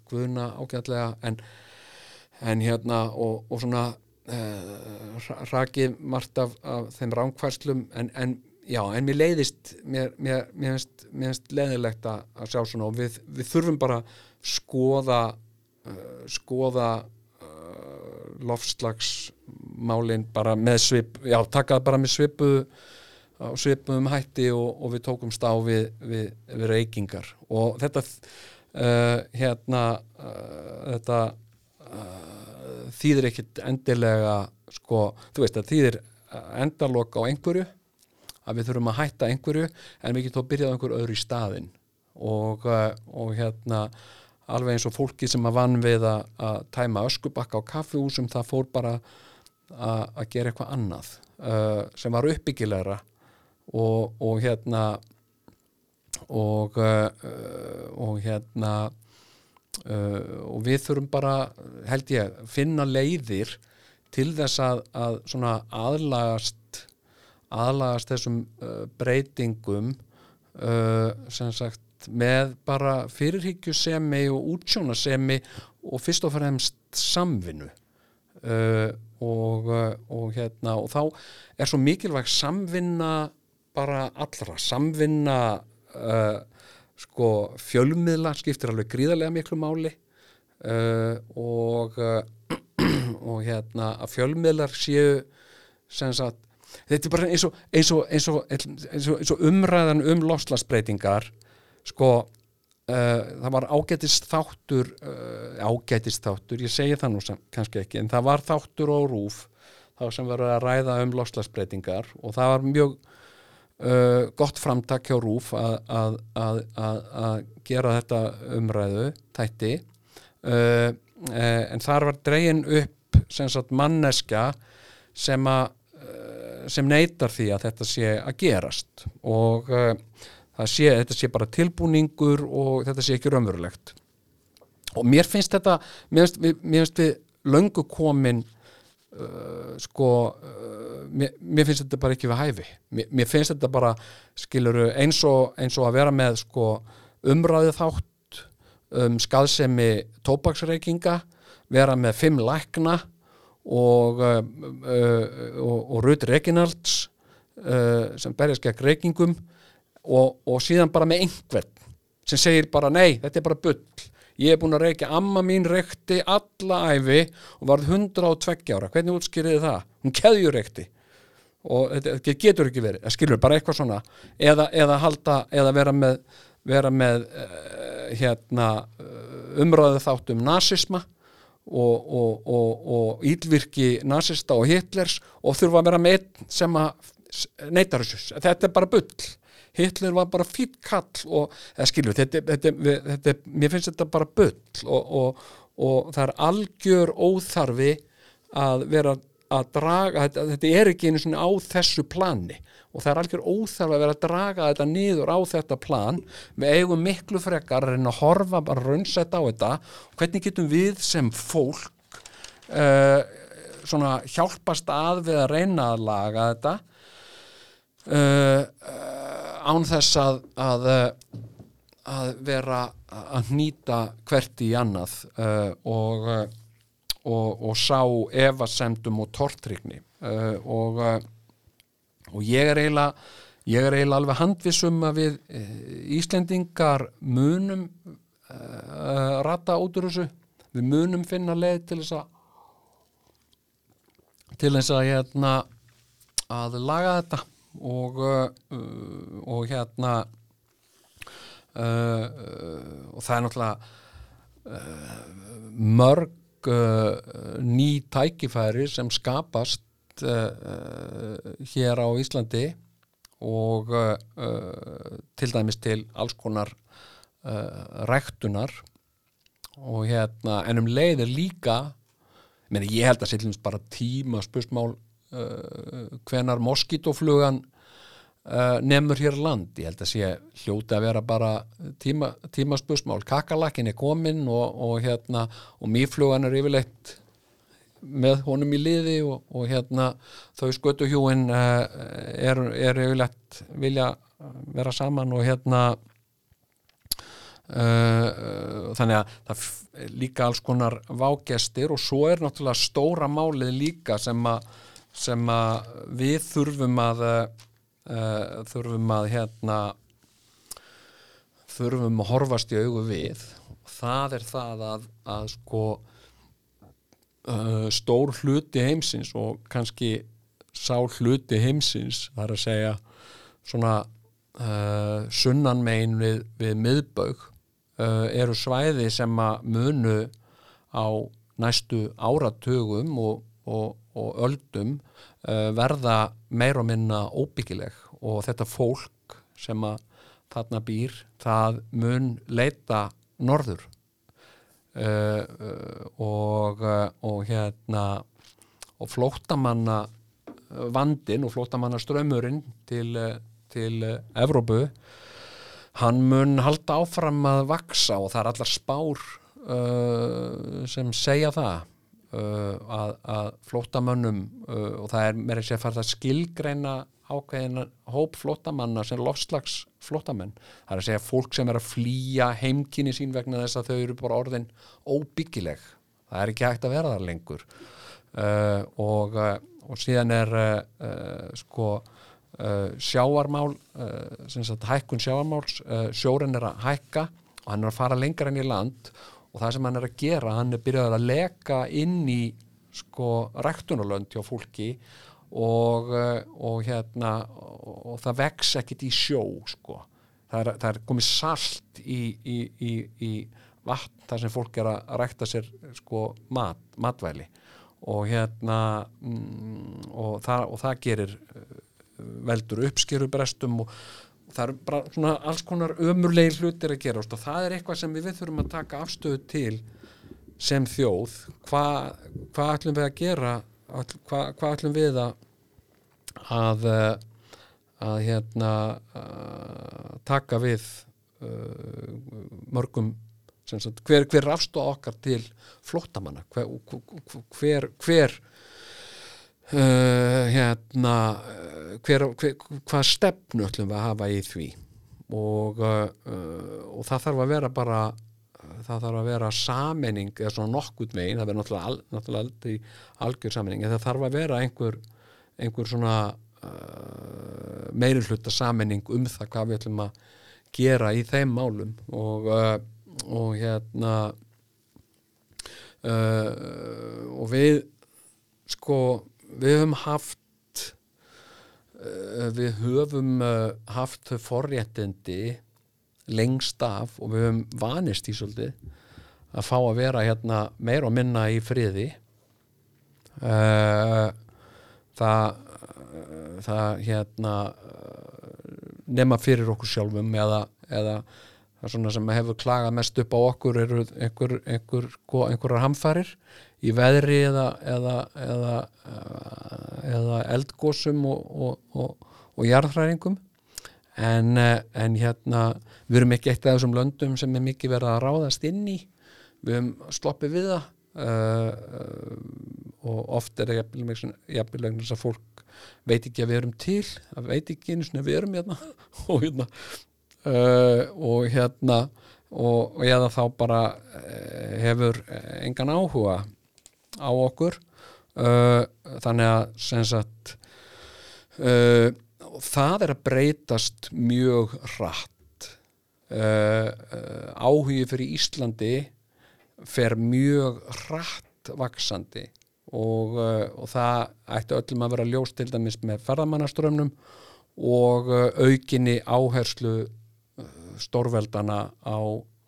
Guðuna ágætlega en, en hérna og, og svona rakið margt af, af þeim ránkvæslum en, en já, en mér leiðist mér, mér, mér finnst, mér finnst leiðilegt að, sjá svona og við, við þurfum bara skoða uh, skoða uh, lofslagsmálin bara með svip, já, taka það bara með svipu á svipuðum hætti og, og við tókumst á við, við, við reykingar. Og þetta uh, hérna uh, þetta uh, þýðir ekkit endilega sko, þú veist að þýðir endaloka á einhverju að við þurfum að hætta einhverju en við getum að byrja á einhverju öðru í staðinn. Og, uh, og hérna alveg eins og fólki sem að vann við að, að tæma öskubakka á kaffihúsum það fór bara að, að gera eitthvað annað uh, sem var uppbyggilegra. Og, og hérna og uh, og hérna uh, og við þurfum bara held ég finna leiðir til þess að, að aðlagast aðlagast þessum uh, breytingum uh, sem sagt með bara fyrirhyggjusemi og útsjónasemi og fyrst og fremst samvinnu. Uh, og, og hérna og þá er svo mikilvæg samvinna bara allra, samvinna sko fjölmiðla skiptir alveg gríðarlega miklu máli. Og og hérna að fjölmiðlar séu sem sagt þetta er bara eins og, eins og, eins og, eins og, umræðan um loslasbreytingar sko uh, það var ágætist þáttur uh, ágætist þáttur, ég segi það nú sam, kannski ekki, en það var þáttur og rúf þá sem verður að ræða um loslasbreytingar og það var mjög uh, gott framtak hjá rúf að, að, að, að gera þetta umræðu tætti en þar var dregin upp sem sagt manneska sem að sem neytar því að þetta sé að gerast. Og uh, sé, þetta sé bara tilbúningur og þetta sé ekki raunverulegt. Og mér finnst þetta mér finnst mér finnst við löngu komin uh, sko uh, mér, mér finnst þetta bara ekki við hæfi. Mér, mér finnst þetta bara skiluru eins og, eins og að vera með sko umræðu þátt um skaðsemi tópaksreikinga vera með fimm lækna og, uh, uh, og, og Rudd Reginalds uh, sem berjast gegn reykingum og, og síðan bara með einhvern sem segir bara nei, þetta er bara bull. Ég er búin að reykja, amma mín reykti alla æfi og varð 102 ára, hvernig útskýriði það? hún keðjur reykti. Og þetta getur ekki verið, það skilur bara eitthvað svona. Eða, eða halda, eða vera með vera með hérna umröðu þátt um nazisma og, og, og, og ílvirki nazista og Hitlers og þurfa að vera með sem að neytar þessu, þetta er bara bull. Hitler var bara fýtt kall og skilju, þetta, þetta, þetta, mér finnst þetta bara bull og það er algjör óþarfi að vera að draga, þetta er ekki einu svona á þessu plani. Og það er algjör óþarf að vera að draga þetta nýður á þetta plan. Við eigum miklu frekar að reyna að horfa bara raunsætt á þetta. Hvernig getum við sem fólk uh, svona hjálpast að við að reyna að laga þetta? Uh, uh, án þess að, að að vera að nýta hvert í annað. Og og, og sá efasemdum og tortrygni uh, og, uh, og ég er eiginlega ég er eiginlega alveg handvissum að við uh, Íslendingar munum uh, rata út úr þessu. Við munum finna leið til þess að til þess að hérna að laga þetta. Og uh, og hérna uh, og það er náttúrulega mörg uh, ný tækifæri sem skapast uh, uh, hér á Íslandi og uh, til dæmis til alls konar ræktunar. Og hérna en um leið er líka meni, ég held að sérlumst bara tíma spursmál hvenar moskítoflugan uh, nemur hér land, ég held að sé hljóti að vera bara tíma, tíma spursmál, kakalakkin er komin og, og hérna, og mýflugan er yfirleitt með honum í liði og, og hérna þau skötuhjúin uh, er, er yfirleitt vilja vera saman og hérna Uh, þannig að það líka alls konar vágestir og svo er náttúrulega stóra málið líka sem að við þurfum að uh, þurfum að hérna þurfum að horfast í augu við. Það er það að, að sko uh, stór hluti heimsins og kannski sá hluti heimsins það er að segja svona uh, sunnan megin við, við miðbaug eru svæði sem að munu á næstu áratugum og, og, og öldum uh, verða meir og minna óbyggileg og þetta fólk sem að þarna býr, það mun leita norður. Uh, og, uh, og hérna og flóttamanna vandin og flóttamanna strömmurinn til, til Evrópu hann mun halda áfram að vaksa og það er allar spár uh, sem segja það að, að flóttamönnum uh, og það er meira sér farið að skilgreina ákveðina hóp flóttamanna sem lofslags flóttamenn það er að segja fólk sem er að flýja heimkynni sín vegna þess að þau eru bara orðin óbyggileg. Það er ekki hægt að vera þar lengur. Uh, og, uh, og síðan er uh, uh, sko uh, sjávarmál uh, sem sagt hækkun sjávarmáls uh, sjóren er að hækka og hann er að fara lengra inn í land og það sem hann er að gera, hann er byrjað að leka inn í sko ræktunarlönd hjá fólki og, uh, og hérna og, það vex ekkit í sjó sko. Það er, það er komið salt í, í, í, í vatn þar sem fólk er að rækta sér sko mat, matvæli. Og hérna mm, og, það, og það gerir uh, veldur uppskerubrestum og það eru bara svona alls konar ömurlegin hlutir að gera og það er eitthvað sem við þurfum að taka afstöðu til sem þjóð. Hvað hva ætlum við að gera? Hvað hva ætlum við að að, eh, að hérna að taka við uh, mörgum sagt, hver, hver rafstóð okkar til flóttamanna? Hver, hver, hver uh, hérna uh, hver, hver, hvað stefnu ætlum við að hafa í því? Og, uh, og það þarf að vera bara það þarf að vera samening eða svona nokkurt veginn, það verður náttúrulega, náttúrulega aldrei algjör samening en það þarf að vera einhver, einhver svona uh, meiri hluta samening um það hvað við ætlum að gera í þeim málum. Og, uh, og hérna uh, og við sko við höfum haft uh, við höfum uh, haft forréttindi lengst af og við höfum vanist í svolítið að fá að vera hérna meir og minna í friði. Uh, það það hérna nema fyrir okkur sjálfum eða, eða það er svona sem hefur klagað mest upp á okkur eru einhver, einhver, einhverjar hamfarir í veðri eða, eða, eða, eða eldgósum og, og, og, og jarðhræringum. En, en hérna við erum ekki eitt af þessum löndum sem er mikið verið að ráðast inn í. Við höfum sloppið við það uh, og oft er það jafnvel þess að fólk veit ekki að við erum til að veit ekki einu svona við erum hérna. Og hérna uh, og hérna og, og eða þá bara uh, hefur engan áhuga á okkur. Uh, þannig að sem sagt það er að breytast mjög hratt. Áhugi fyrir Íslandi fer mjög hratt vaksandi og, og það ætti öllum að vera ljós til dæmis með ferðamannaströmmnum og aukinni áherslu stórveldana á,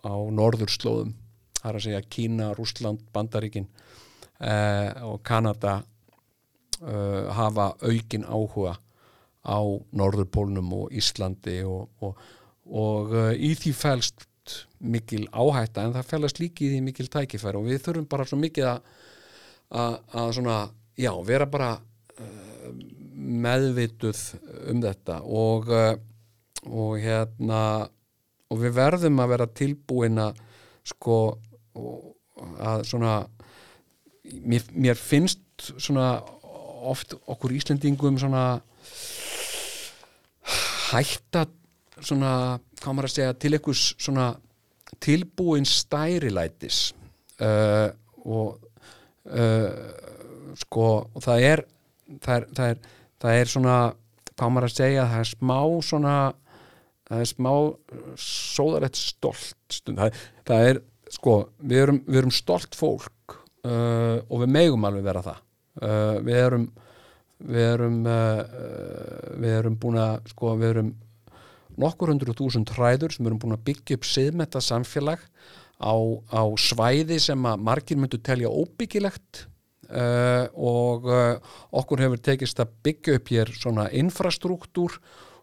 á norðurslóðum það er að segja Kína, Rússland, Bandaríkin uh, og Kanada uh, hafa aukin áhuga á Norðurpólnum og Íslandi og, og, og uh, í því fælst mikil áhætta en það fælast líki í því mikil tækifæri og við þurfum bara svo mikið að, svona, já, vera bara uh, meðvituð um þetta og, uh, og hérna og við verðum að vera tilbúin að sko að svona mér, mér finnst svona oft okkur Íslendingum svona hætta svona, hvað maður að segja til einhvers svona tilbúin stærilætis. Uh, og uh, sko og það er það er, það er það er svona, hvað maður að segja það er smá svona það er smá sóðalegt stolt það, það er sko, við erum, við erum stolt fólk uh, og við megum alveg vera það. Uh, við erum við erum uh, við erum búin að sko, við erum nokkur hundru þúsund hræður sem erum búin að byggja upp siðmetta samfélag á, á svæði sem að margir myndu telja óbyggilegt uh, og uh, okkur hefur tekist að byggja upp hér svona infrastruktúr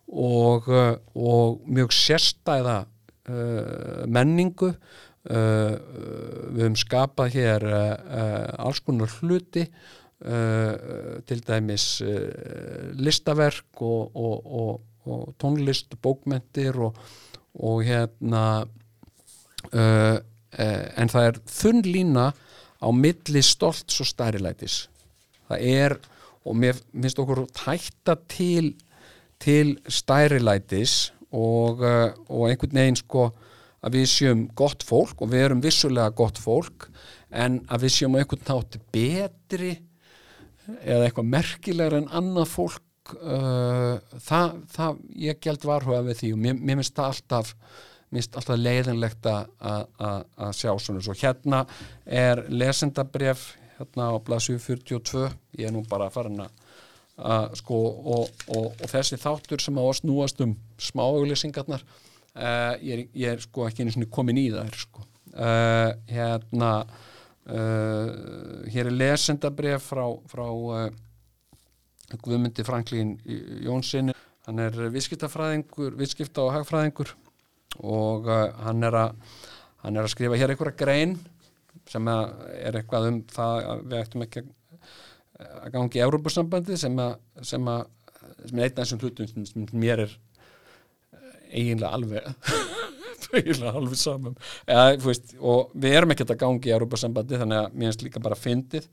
og, uh, og mjög sérstæða uh, menningu uh, við höfum skapað hér uh, uh, alls konar hluti uh, til dæmis uh, listaverk og, og, og, tónlist, bókmentir og, hérna uh, uh, en það er þunn lína á milli stolts og stærilætis. Það er og mér finnst okkur tætta til til stærilætis og, uh, og einhvern veginn sko að við séum gott fólk og við erum vissulega gott fólk en að við séum einhvern nátt betri eða eitthvað merkilegra en annað fólk uh, það, það ég gælt varhuga við því og mér, mér finnst það alltaf alltaf leiðinlegt að- sjá svona. Svo hérna er lesendabref hérna á blaðsju 42 ég er nú bara farin að að sko og, og, og þessi þáttur sem á að snúast um smáauglýsingarnar uh, ég, er, ég er sko ekki einu sinni komin í þær sko. Uh, hérna uh, hér er lesendabref frá, frá uh, Guðmundi Franklín Jónssoni hann er viðskiptafræðingur viðskipta og hagfræðingur og uh, hann er að hann er að skrifa hér einhverja grein sem er eitthvað um það að við ættum ekki að að gangi í Európusambandi sem að sem að sem er einn af þessum hlutum sem, mér er eiginlega alveg eiginlega alveg samum Eða, þú veist, og við erum ekkert að gangi í Európusambandi þannig að mér finnst líka bara fyndið.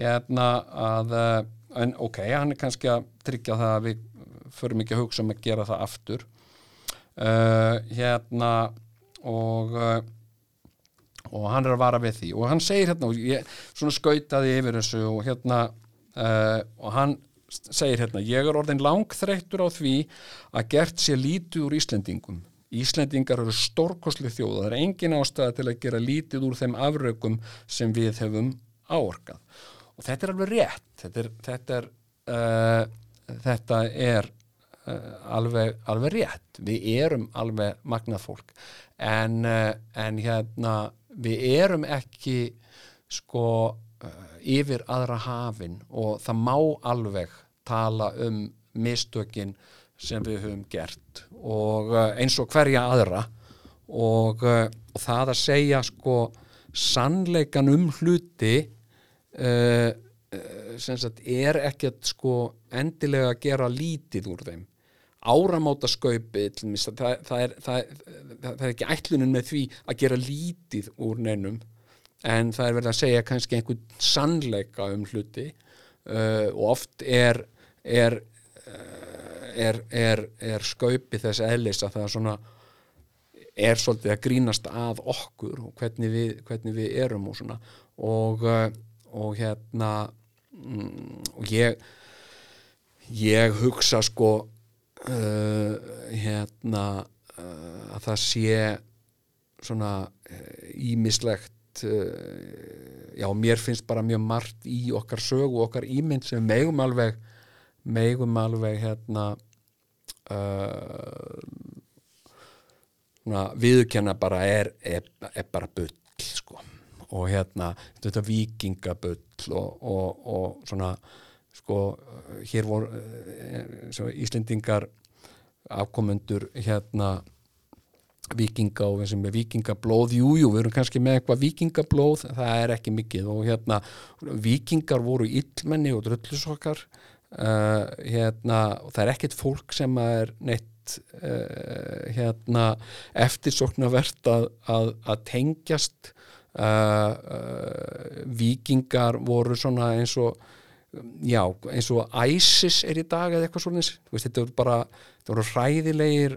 Hérna að eh, en ok, hann er kannski að tryggja það að við förum ekki að hugsa um að gera það aftur. Uh, hérna og og hann er að vara við því. Og hann segir hérna og ég svona skautaði yfir þessu og hérna uh, og hann segir hérna ég er orðin langþreyttur á því að gert sé lítið úr Íslendingum. Íslendingar eru stórkosli þjóð. Það er engin ástæða til að gera lítið úr þeim afrökum sem við hefum áorkað. Og þetta er alveg rétt. Þetta er þetta er, uh, þetta er uh, alveg, alveg rétt. Við erum alveg magnað fólk. En, uh, en hérna við erum ekki sko yfir aðra hafin og það má alveg tala um mistökin sem við höfum gert og uh, eins og hverja aðra. Og, og það að segja sko sannleikan um hluti uh, sagt er ekkert sko endilega að gera lítið úr þeim. Áramóta skaupi það, það, það, það, er ekki ætlunin með því að gera lítið úr neinum en það er verið að segja kannski einhvern sannleika um hluti uh, og oft er er, uh, er, er, er skaupi þess eðlis að það svona er svolítið að grínast að okkur og hvernig við, hvernig við erum og svona. Og, uh, og hérna mm, og ég ég hugsa sko uh, hérna uh, að það sé svona ímislegt uh, já, mér finnst bara mjög margt í okkar sögu og okkar ímynd sem við megum alveg megum alveg hérna uh, svona, viðurkenna bara er, er, er bara bull sko. og hérna þetta vikingabull og, og, og svona sko, hér voru eh, Íslendingar afkomendur hérna vikinga og sem er vikingablóð jújú, jú, við erum kannski með eitthvað vikingablóð það er ekki mikið. Og hérna vikingar voru illmenni og drullusokkar uh, hérna, og það er ekkit fólk sem er neitt uh, hérna eftirsoknavert að, að, að tengjast. Uh, vikingar voru svona eins og já, eins og ISIS er í dag eða eitthvað svona þetta voru bara, þetta voru hræðilegir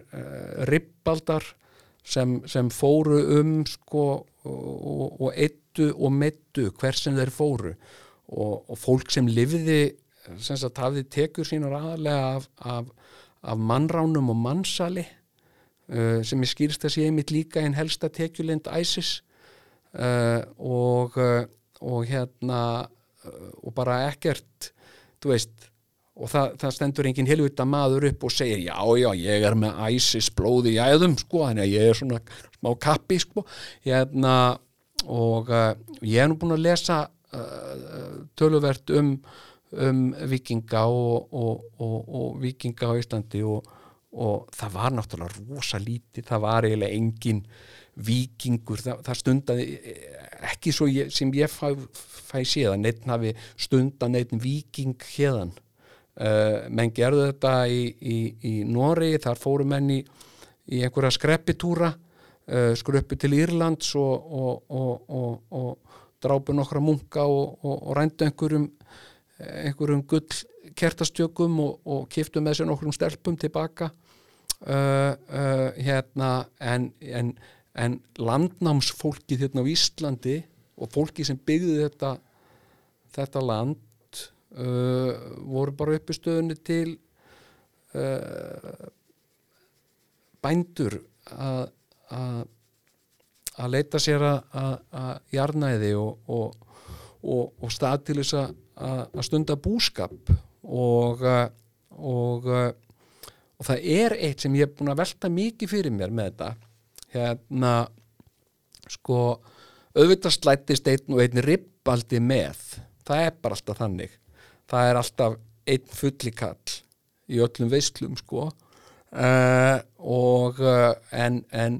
ribbaldar sem, sem fóru um sko og, og eittu og meittu hver sem þeir fóru. Og, og fólk sem livði sem sagt hafði tekur sínar aðalega af, af, af mannránum og mannsali uh, sem ég skýrst að sé einmitt líka einn helsta tekjulind ISIS uh, og, uh, og hérna uh, og bara ekkert þú veist og það, það stendur enginn helvita maður upp og segir já, já, ég er með ISIS blóði í æðum, sko, þannig að ég er svona smá kappi, sko. Hérna, og uh, ég er nú búin að lesa uh, töluvert um, um vikinga og, og, og, og vikinga á Íslandi og það var náttúrulega rosa lítið, það var eiginlega engin vikingur, það, það stundaði ekki svo ég, sem ég fæ, fæ séðan, neitt hafi stundan neitt viking hérðan Uh, menn gerðu þetta í, í, í Nóri, þar fóru menn í, í einhverja skreppitúra uh, skruppi til Írlands og, og, og, og drápu nokkra munka og rændu einhverjum einhverjum gull kertastjökum og kiftu með sér nokkrum stelpum tilbaka. Uh, hérna en, en, en landnámsfólkið hérna á Íslandi og fólki sem byggði þetta þetta land uh, voru bara uppi stöðunni til uh, bændur að leita sér að jarnæði og, og, og, og stað til þess að stunda búskap. Og og það er eitt sem ég er búin að velta mikið fyrir mér með þetta. Hérna sko auðvitað slættist einn og einn rippaldi með. Það er bara alltaf þannig það er alltaf einn fullikall í öllum veislum sko. Uh, og uh, en, en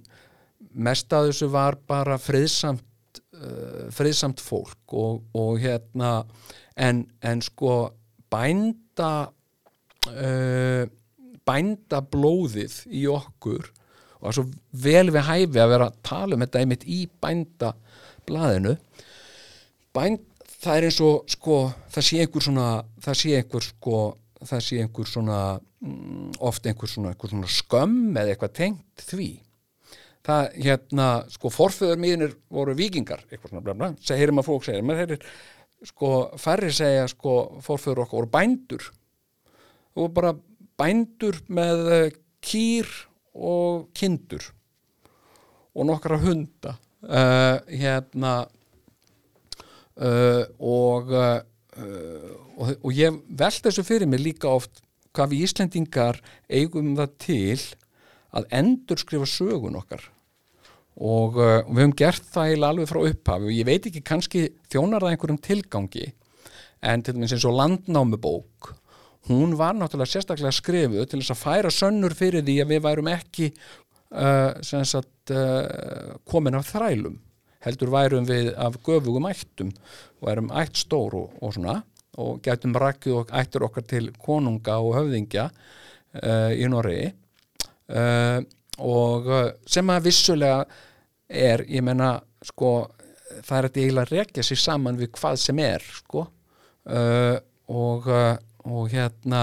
mest að þessu var bara friðsamt uh, friðsamt fólk og, og hérna en, en sko bænda bænda blóðið í okkur og það er svo vel við hæfi að vera að tala um þetta einmitt í bænda blaðinu bænd það er eins og sko það sé einhver svona það sé einhver sko það sé einhver svona mm, oft einhver svona, einhver svona skömm eða eitthvað tengt því. Það hérna sko forföður mínir voru vikingar eitthvað svona blabla, segir maður fólk segir maður heyrir sko færri segja sko forföður okkar voru bændur. Og bara bændur með eh, kýr og kindur og nokkra hunda. Uh, hérna uh, og, uh, og og ég veld þessu fyrir mig líka oft hvað við Íslendingar eigum það til að endur skrifa sögun okkar. Og uh, við höfum gert það alveg frá upphafi og ég veit ekki kannski þjónar það einhverjum tilgangi. En til dæmis eins og landnámubók hún var náttúrulega sérstaklega skrifuð til þess að færa sönnur fyrir því að við værum ekki uh, sagt, uh, komin af þrælum heldur værum við af göfugum ættum og erum ætt stór og, og svona og getum rækkið og ættur okkar til konunga og höfðingja uh, í Norri uh, og uh, sem að vissulega er, ég menna sko, það er að eiginlega rekja sér saman við hvað sem er sko. Uh, og, og hérna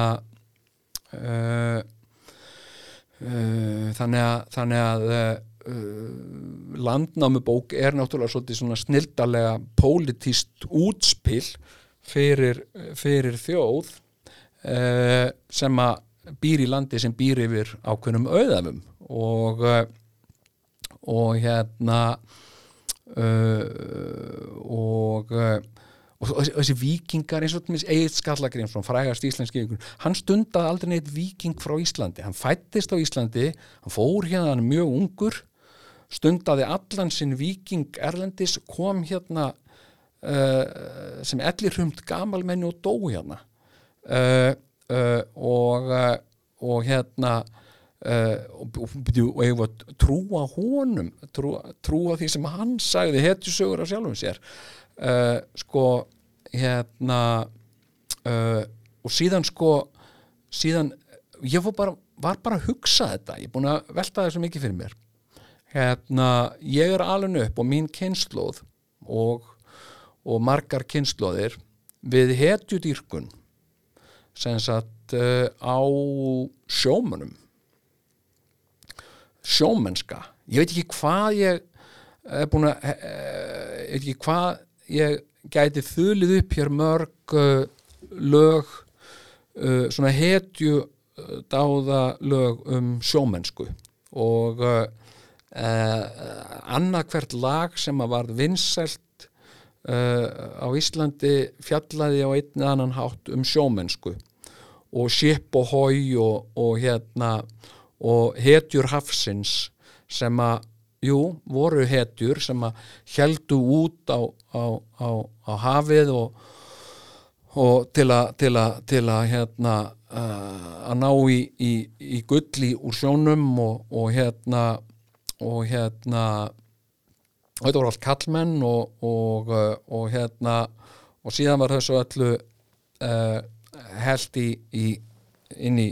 þannig að, þannig að uh, landnámubók er náttúrulega svolítið svona snildalega pólitíst útspill fyrir, fyrir þjóð uh, sem að býr í landi sem býr yfir ákveðnum auðafum og uh, og hérna uh, og uh, og þessi, vikingar eins og Egil Skallagrimsson, frægast íslenski vikingur, hann stundaði aldrei neitt viking frá Íslandi, hann fættist á Íslandi hann fór hérna hann mjög ungur stundaði allan sinn viking erlendis, kom hérna uh, sem ellir hrumt gamalmenni og dó hérna. Uh, uh, og og hérna og, og, var að trúa honum trúa, trúa því sem hann sagði hetjusögur af sjálfum sér. Sko hérna og síðan sko síðan, ég var bara, var bara að hugsa þetta, ég er búin að velta þessu mikið fyrir mér hérna, ég er alveg upp og mín kynnslóð og, og margar kynnslóðir við hetjudýrkun sem sagt á sjómanum sjómennska. Ég veit ekki hvað ég er búin að ég veit ekki hvað ég gæti þulið upp hér mörg uh, lög uh, svona hetju uh, dáða lög um sjómennsku. Og uh, annað hvert lag sem að var vinsælt uh, á Íslandi fjallaði á einn annan hátt um sjómennsku og ship og hói og, og hérna og hetjur hafsins sem að, jú, voru hetjur sem að heldu út á, á, á, á hafið og, og til að hérna uh, að ná í, í, í gulli úr sjónum og, og hérna og hérna og þetta voru allt kallmenn og, og, og hérna og síðan var þessu öllu uh, held í, í inn í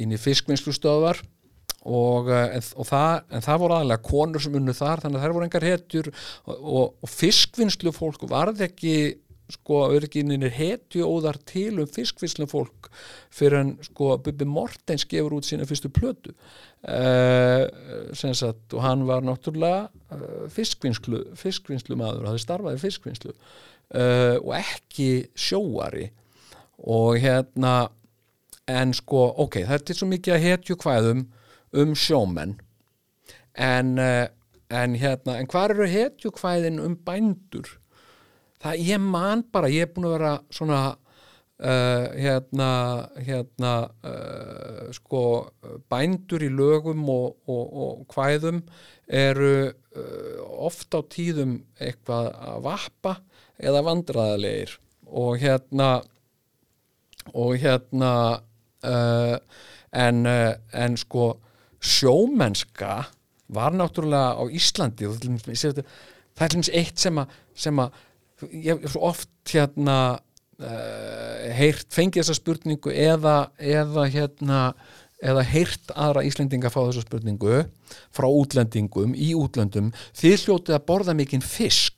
í fiskvinnslustöðvar og, en, og það, en það voru aðalega konur sem unnu þar þannig að það voru engar hetjur og, og, og fiskvinnslu fólk varð ekki sko örginninir hetju óðar til um fiskvinnslu fólk fyrir en sko Bubi Mortens gefur út sína fyrstu plötu. Uh, sagt, og hann var náttúrulega uh, fiskvinnslu fiskvinnslu maður, það starfaði fiskvinnslu uh, og ekki sjóari. Og hérna en sko, ok, þetta er svo mikið að hetju hvaðum um sjómenn. En, en hérna, en hvað eru hetju hvaðin um bændur það ég man bara, ég er búin að vera svona uh, hérna hérna uh, sko bændur í lögum og, og, og hvaðum eru ofta á tíðum eitthvað að vappa eða vandraðalegir og hérna og hérna uh, en, uh, en sko sjómennska var náttúrulega á Íslandi það er hljóms eitt sem að ég hef svo oft hérna uh, heyrt, fengið þessa spurningu eða, eða hérna eða heyrt aðra Íslendinga fá þessa spurningu frá útlendingum í útlendum, þið hljótið að borða mikinn fisk.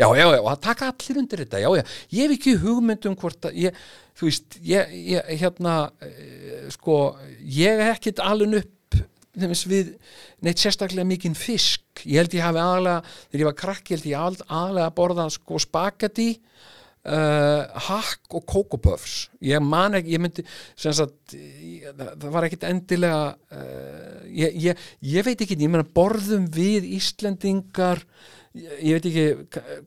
Já, já, já, það taka allir undir þetta, já, já ég hef ekki hugmyndum hvort að ég, þú veist, ég, ég hérna sko, ég hef ekkit alveg upp þeimins við neitt sérstaklega mikinn fisk ég held ég hafi aðalega, þegar ég var krakk ég held ég aðalega að borða sko spagetti uh, hakk og kókopöfs ég man ekki, ég myndi sagt, það var ekkit endilega uh, ég, ég, ég veit ekki, ég menna borðum við Íslendingar ég veit ekki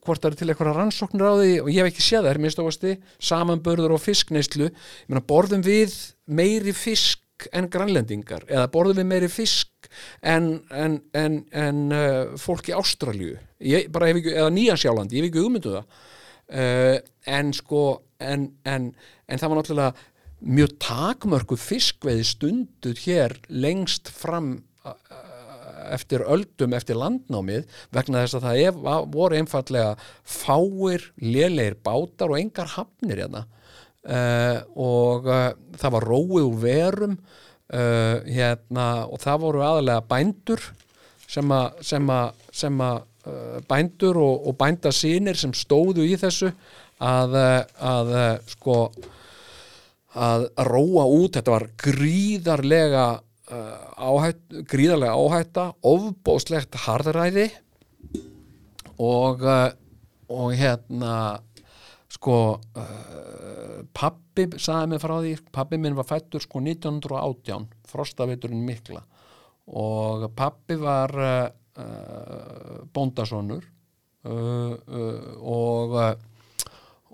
hvort það eru til eitthvað rannsóknir á því og ég hef ekki séð það minnst ávasti samanbörður og fiskneislu ég meina borðum við meiri fisk en grannlendingar eða borðum við meiri fisk en, en, en, en uh, fólk í Ástralju eða Nýjansjálandi, ég hef ekki hugmyndu um það. Uh, en sko en það var náttúrulega mjög takmörku fiskveiði stundur hér lengst fram eftir öldum eftir landnámið vegna þess að það ef, voru einfallega fáir, lélegir bátar og engar hafnir hérna. Uh, og uh, það var róið úr verum uh, hérna og það voru aðalega bændur sem að, sem að, sem að bændur og, og bændasínir sem stóðu í þessu að, að sko að róa út, þetta var gríðarlega uh, áhætt, gríðarlega áhætta ofbóðslegt harðræði og uh, og hérna sko uh, pappi sagði mig frá því, pappi minn var fættur sko 1918, frostaviturinn mikla. Og pappi var uh, uh, bóndasonur uh, uh, og uh,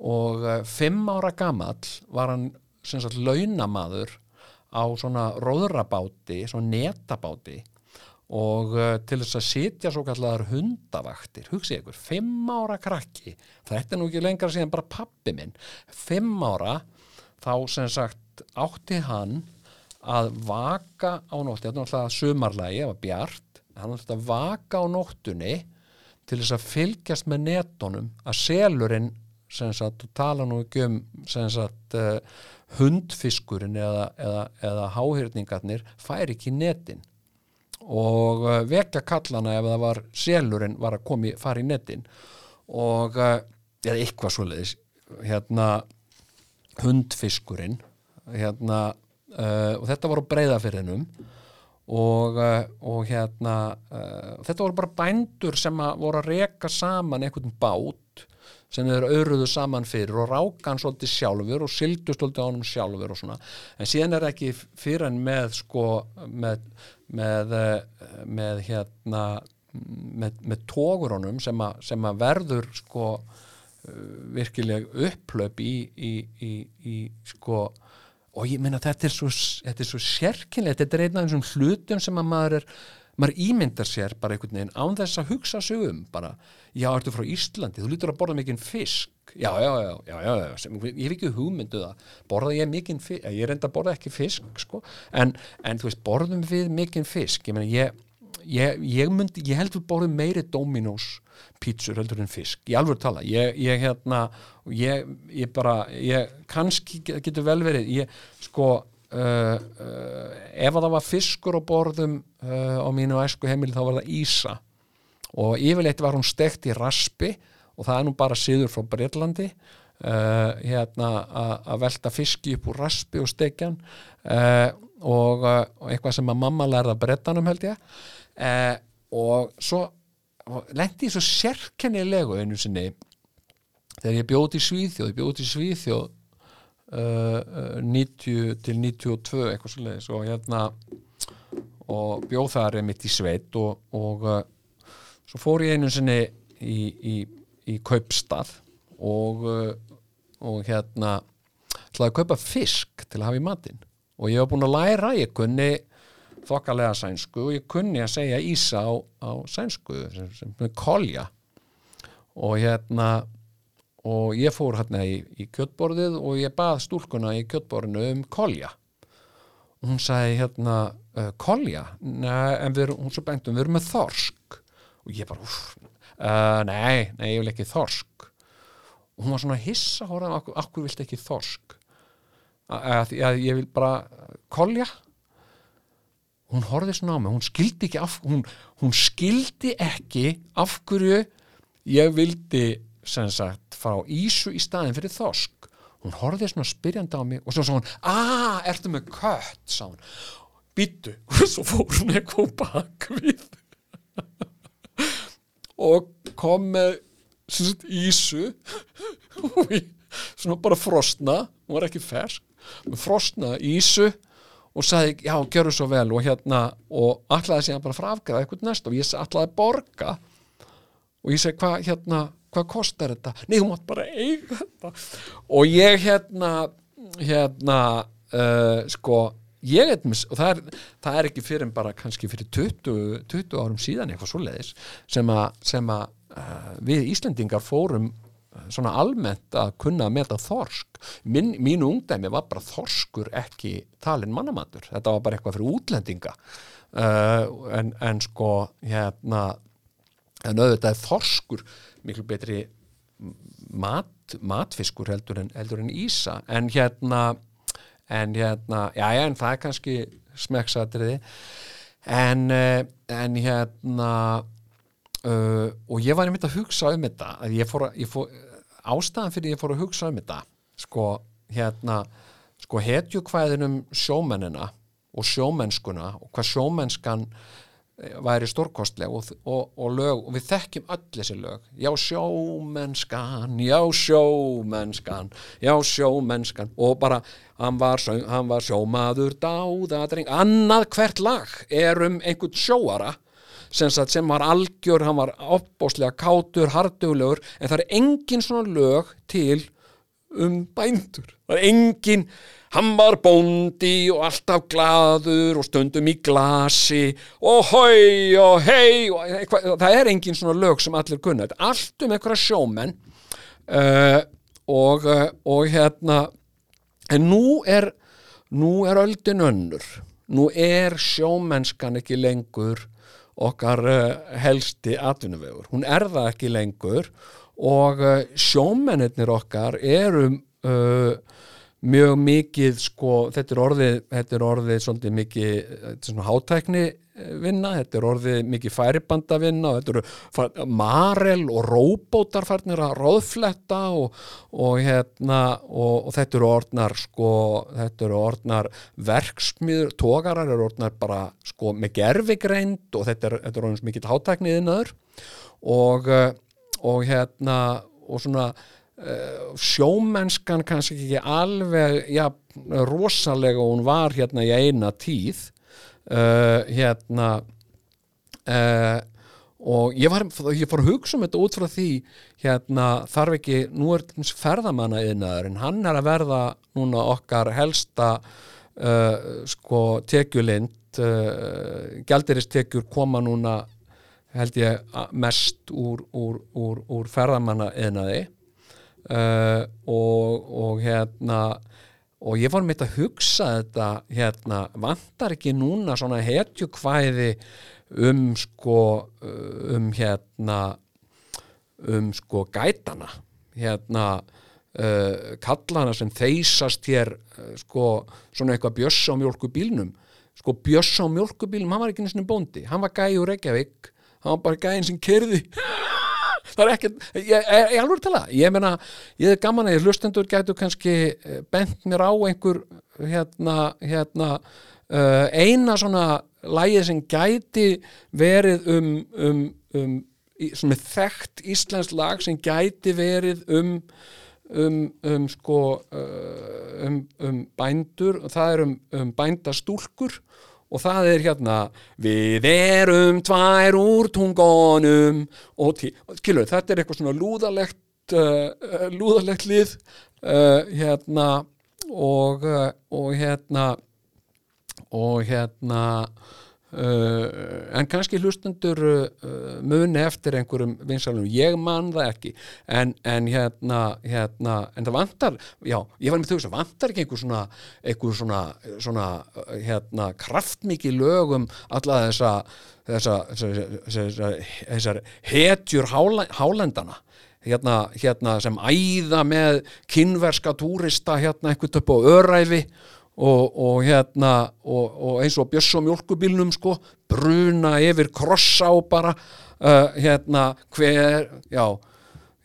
og uh, fimm ára gamall var hann sem sagt launamaður á svona róðrabáti, svona netabáti og uh, til þess að sitja svo kallar hundavaktir, hugsið ykkur, fimm ára krakki, þetta er nú ekki lengra síðan bara pappi minn, fimm ára þá sem sagt átti hann að vaka á nótti, þetta er náttúrulega sumarlægi, það var bjart, hann átti að vaka á nóttunni til þess að fylgjast með netunum að selurinn sem sagt, og tala nú ekki um sem sagt uh, hundfiskurinn eða, eða, eða háhyrningarnir fær ekki netin og uh, vekja kallana ef það var selurinn var að komi, fara í netin. Og uh, eða eitthvað svoleiðis hérna hundfiskurinn hérna uh, og þetta var á breyðafyrðinum og, uh, og hérna uh, þetta voru bara bændur sem að voru að reka saman einhvern bát sem þeir auðruðu saman fyrir og rákan svolítið sjálfur og sildu svolítið á honum sjálfur og svona. En síðan er ekki fyrir en með sko með, með, eh, með hérna með, með tógurunum sem, a, sem að verður sko uh, virkileg upplöp í, í, í, í sko og ég meina þetta er svo, svo sérkynlega, þetta er einn af þessum hlutum sem að maður er maður ímyndar sér bara einhvern veginn án þess að hugsa sig um bara, já, ertu frá Íslandi, þú lítur að borða mikinn fisk. Já, já, já, já, já, já sem, ég hef ekki hugmyndu það, borða ég mikinn fisk ég er enda að borða ekki fisk, sko. En, en þú veist, borðum við mikinn fisk? Ég meina, ég, ég, ég myndi ég held við borðum meiri Dominos pítsur heldur en fisk, ég alveg tala. Ég, ég hérna, ég, ég bara ég, kannski getur vel verið ég, sko Uh, uh, ef að það var fiskur á borðum uh, á mínu æsku heimili þá var það Ísa. Og yfirleitt var hún stekt í raspi og það er nú bara síður frá Breitlandi hérna að velta fiski upp úr raspi og stekjan og, og eitthvað sem að mamma lærða brettanum held ég. Og svo lendi ég svo sérkennilegu einu sinni þegar ég bjóti í Svíþjóð ég bjóti í Svíþjóð Uh, 90 til 92 eitthvað svo leiðis og hérna og bjóð þar er mitt í sveit og, og uh, svo fór ég einu sinni í, í, í kaupstað og, uh, og hérna ætlaði að kaupa fisk til að hafa í matinn. Og ég var búin að læra, ég kunni þokkalega sænsku og ég kunni að segja ísa á, á sænsku sem, sem kolja. Og hérna og ég fór hérna í, í kjöttborðið og ég bað stúlkuna í kjöttborðinu um kolja. Og hún sagði hérna uh, kolja, nei, en við hún svo bengtum, við erum með þorsk. Og ég bara, uh, nei nei, ég vil ekki þorsk. Og hún var svona hissa, hóraðum, akkur, akkur vilt ekki þorsk? Að, að ég vil bara kolja? Hún horfið svona á mig, hún skildi ekki af, hún, hún skildi ekki af hverju ég vildi sem sagt fá ísu í staðin fyrir þosk hún horfið svona spyrjandi á mig og svo sá hún, aaa, ertu með kött? sá hún, býttu og svo fór hún eitthvað bak við. Og kom með sagt, ísu. Svona bara frostna hún var ekki fersk, frostna ísu og sagði, já, gjör þú svo vel. Og hérna, og allaði síðan bara frá afgræða eitthvað næst og ég allaði borga. Og ég segi, hvað, hérna hvað kostar þetta? Nei, hún mátt bara eiga þetta. Og ég hérna hérna uh, sko ég mis, og það er, það er ekki fyrir en bara kannski fyrir 20, 20 árum síðan eitthvað svo leiðis sem að, uh, við Íslendingar fórum svona almennt að kunna að meta þorsk. Min, mínu ungdæmi var bara þorskur ekki talin mannamatur. Þetta var bara eitthvað fyrir útlendinga. Uh, en, en sko hérna en auðvitað þorskur miklu betri mat, matfiskur heldur en, heldur en ísa. En hérna en hérna, já já en það er kannski smekksatriði. En, eh, en hérna uh, og ég var einmitt að hugsa um þetta að ég fór að ég fór, ástæðan fyrir ég fór að hugsa um þetta sko hérna sko hetjukvæðinum sjómennina og sjómennskuna og hvað sjómennskan væri stórkostleg og, og, og lög og við þekkjum öll þessi lög. Já sjómennskan, já sjómennskan já sjómennskan. Og bara hann var, söng- hann var sjómaður dáðadreng. Annað hvert lag er um einhvern sjóara sem, sagt, sem var algjör, hann var opbóslega kátur, harduglegur en það er engin svona lög til um bændur. Það er engin hann var bóndi og alltaf glaður og stundum í glasi og hói og hei og eitthvað, það er engin svona lög sem allir kunna. Þetta er allt um einhverja sjómenn uh, og, uh, og hérna en nú er nú er öldin önnur. Nú er sjómennskan ekki lengur okkar uh, helsti atvinnuvegur, hún er það ekki lengur og uh, sjómennirnir okkar eru uh, mjög mikið sko, þetta er orðið, þetta er orðið svolítið mikið, þetta er svona hátækni eh, vinna, þetta er orðið mikið færibanda vinna og þetta eru marel og róbótar farnir að róðfletta og, og hérna og, og þetta eru orðnar sko, þetta eru orðnar verksmiður, tógarar eru orðnar bara sko með gerfigreind og þetta er, þetta er orðins mikið hátækni innaður og, eh, og hérna og svona uh, sjómennskan kannski ekki alveg ja, rosalega og hún var hérna í eina tíð uh, hérna uh, og ég var ég fór að hugsa um þetta út frá því hérna þarf ekki, nú er dæmis ferðamanna yðnaður en hann er að verða núna okkar helsta sko tekjulind gjaldiristekjur koma núna held ég mest úr, úr, úr, úr ferðamanna yðnaði uh, og, og hérna og ég var meitt að hugsa þetta hérna, vantar ekki núna svona hetjukvæði um sko uh, um hérna um sko gætana? Hérna uh, kallana sem þeysast hér uh, sko svona eitthvað bjössa á mjólkubílnum sko bjössa á mjólkubílnum, hann var ekki sinni bóndi. Hann var gæi úr Reykjavík hann var bara gæin sem kerði það er ekkert, ég, ég alveg að tala. Ég meina, ég er gaman að ég hlustendur gætu kannski eh, bent mér á einhver hérna, hérna uh, eina svona lægið sem gæti verið um, um, um svona þekkt íslensk lag sem gæti verið um um, um sko uh, um, um bændur. Það er um, um bændastúlkur og það er hérna við erum tvær úr tungonum og skilur, þetta er eitthvað svona lúðalegt uh, uh, lúðalegt lið uh, hérna og, uh, og hérna og hérna Uh, en kannski hlustendur uh, muni eftir einhverjum vinsalum, ég man það ekki. En, en hérna, hérna en það vantar, já, ég var með þau vantar ekki einhver svona, einhver svona, svona uh, hérna kraftmikið lögum alla þessa þessa, þessa, þessa, þessar hetjur hálendana? Hérna, hérna sem æða með kynverska túrista hérna einhvern upp á öræfi og, og hérna og, og eins og bjöss á mjólkubílnum sko, bruna yfir krossa og bara uh, hérna hver, já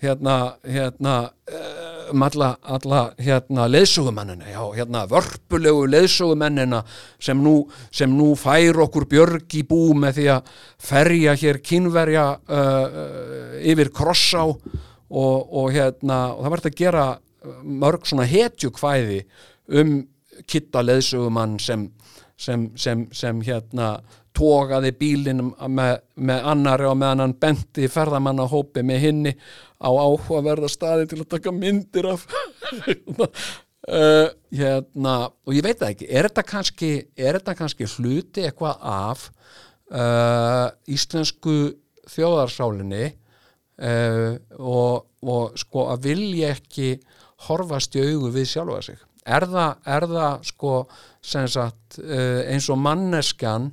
hérna, hérna um alla, alla hérna leiðsögumennina, já, hérna vörpulegu leiðsögumennina sem nú, sem nú fær okkur björg í bú með því að ferja hér kynverja uh, uh, yfir krossá og, og hérna, og það verður að gera mörg svona hetjukvæði um kitta leiðsögumann sem, sem, sem, sem hérna tógaði bílinn með, með annari og meðan hann benti ferðamanna hópi með hinni á áhugaverða staði til að taka myndir af. Uh, hérna og ég veit það ekki, er þetta kannski er þetta kannski hluti eitthvað af uh, íslensku þjóðarsálinni uh, og, og sko að vilja ekki horfast í augu við sjálfa sig er það, er það sko sagt uh, eins og manneskjan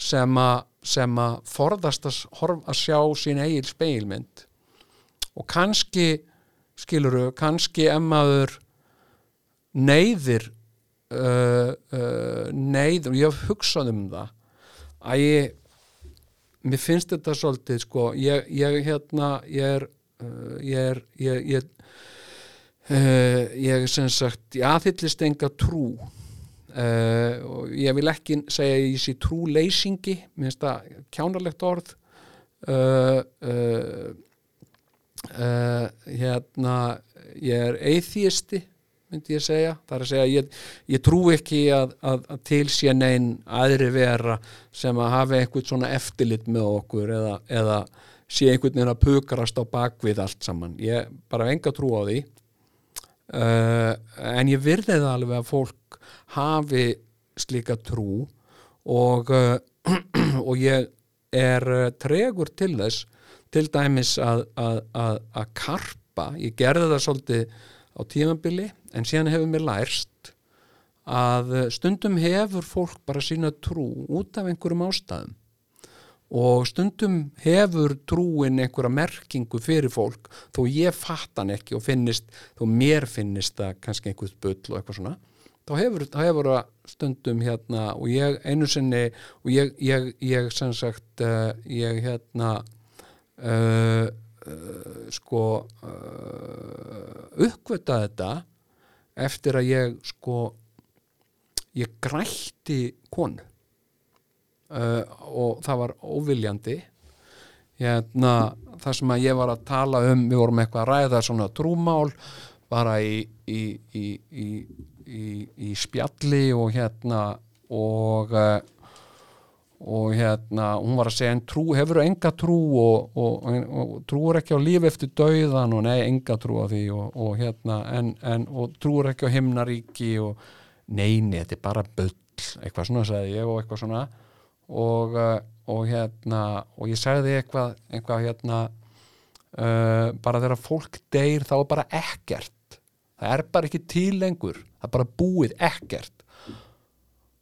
sem að sem að forðast að, horf, að sjá sín eigin speilmynd og kannski skiluru, kannski emmaður neyðir uh, uh, neyðir, ég hef hugsað um það að ég mér finnst þetta svolítið sko, ég, ég hérna ég er uh, ég er ég, uh, ég sem sagt ég aðhyllist enga trú. Uh, og ég vil ekki segja að ég sé trúleysingi minnst það kjánarlegt orð. Uh, hérna ég er atheisti myndi ég segja, það er að segja ég, ég trú ekki að, að, að til sé neinn aðri vera sem að hafa einhvern svona eftirlit með okkur eða, eða sé einhvern veginn að pukrast á bakvið allt saman, ég bara hef enga trú á því uh, en ég virði það alveg að fólk hafi slíka trú og uh, og ég er uh, tregur til þess til dæmis að, að, að, að karpa, ég gerði það svolítið á tímabili en síðan hefur mér lærst að stundum hefur fólk bara sína trú út af einhverjum ástæðum og stundum hefur trúin einhverja merkingu fyrir fólk þó ég fatt hann ekki og finnist þó mér finnist það kannski einhvers bull og eitthvað svona þá hefur, það stundum hérna og ég einu sinni og ég, ég, ég sem sagt uh, ég hérna uh, uh, sko uppvöta þetta eftir að ég sko ég grætti konu uh, og það var óviljandi. Hérna það sem að ég var að tala um við vorum eitthvað að ræða svona trúmál bara í í, í, í, í spjalli og hérna og uh, og hérna, hún var að segja en trú, hefur enga trú og, og, og trúur ekki á líf eftir dauðan og nei, enga trú á því. Og, og hérna, en, en trúur ekki á himnaríki og neini, þetta er bara bull. Eitthvað svona sagði ég og eitthvað svona og, og hérna og ég sagði eitthvað, eitthvað hérna uh, bara þegar fólk deyr þá er bara ekkert. Það er bara ekki til lengur. Það er bara búið ekkert.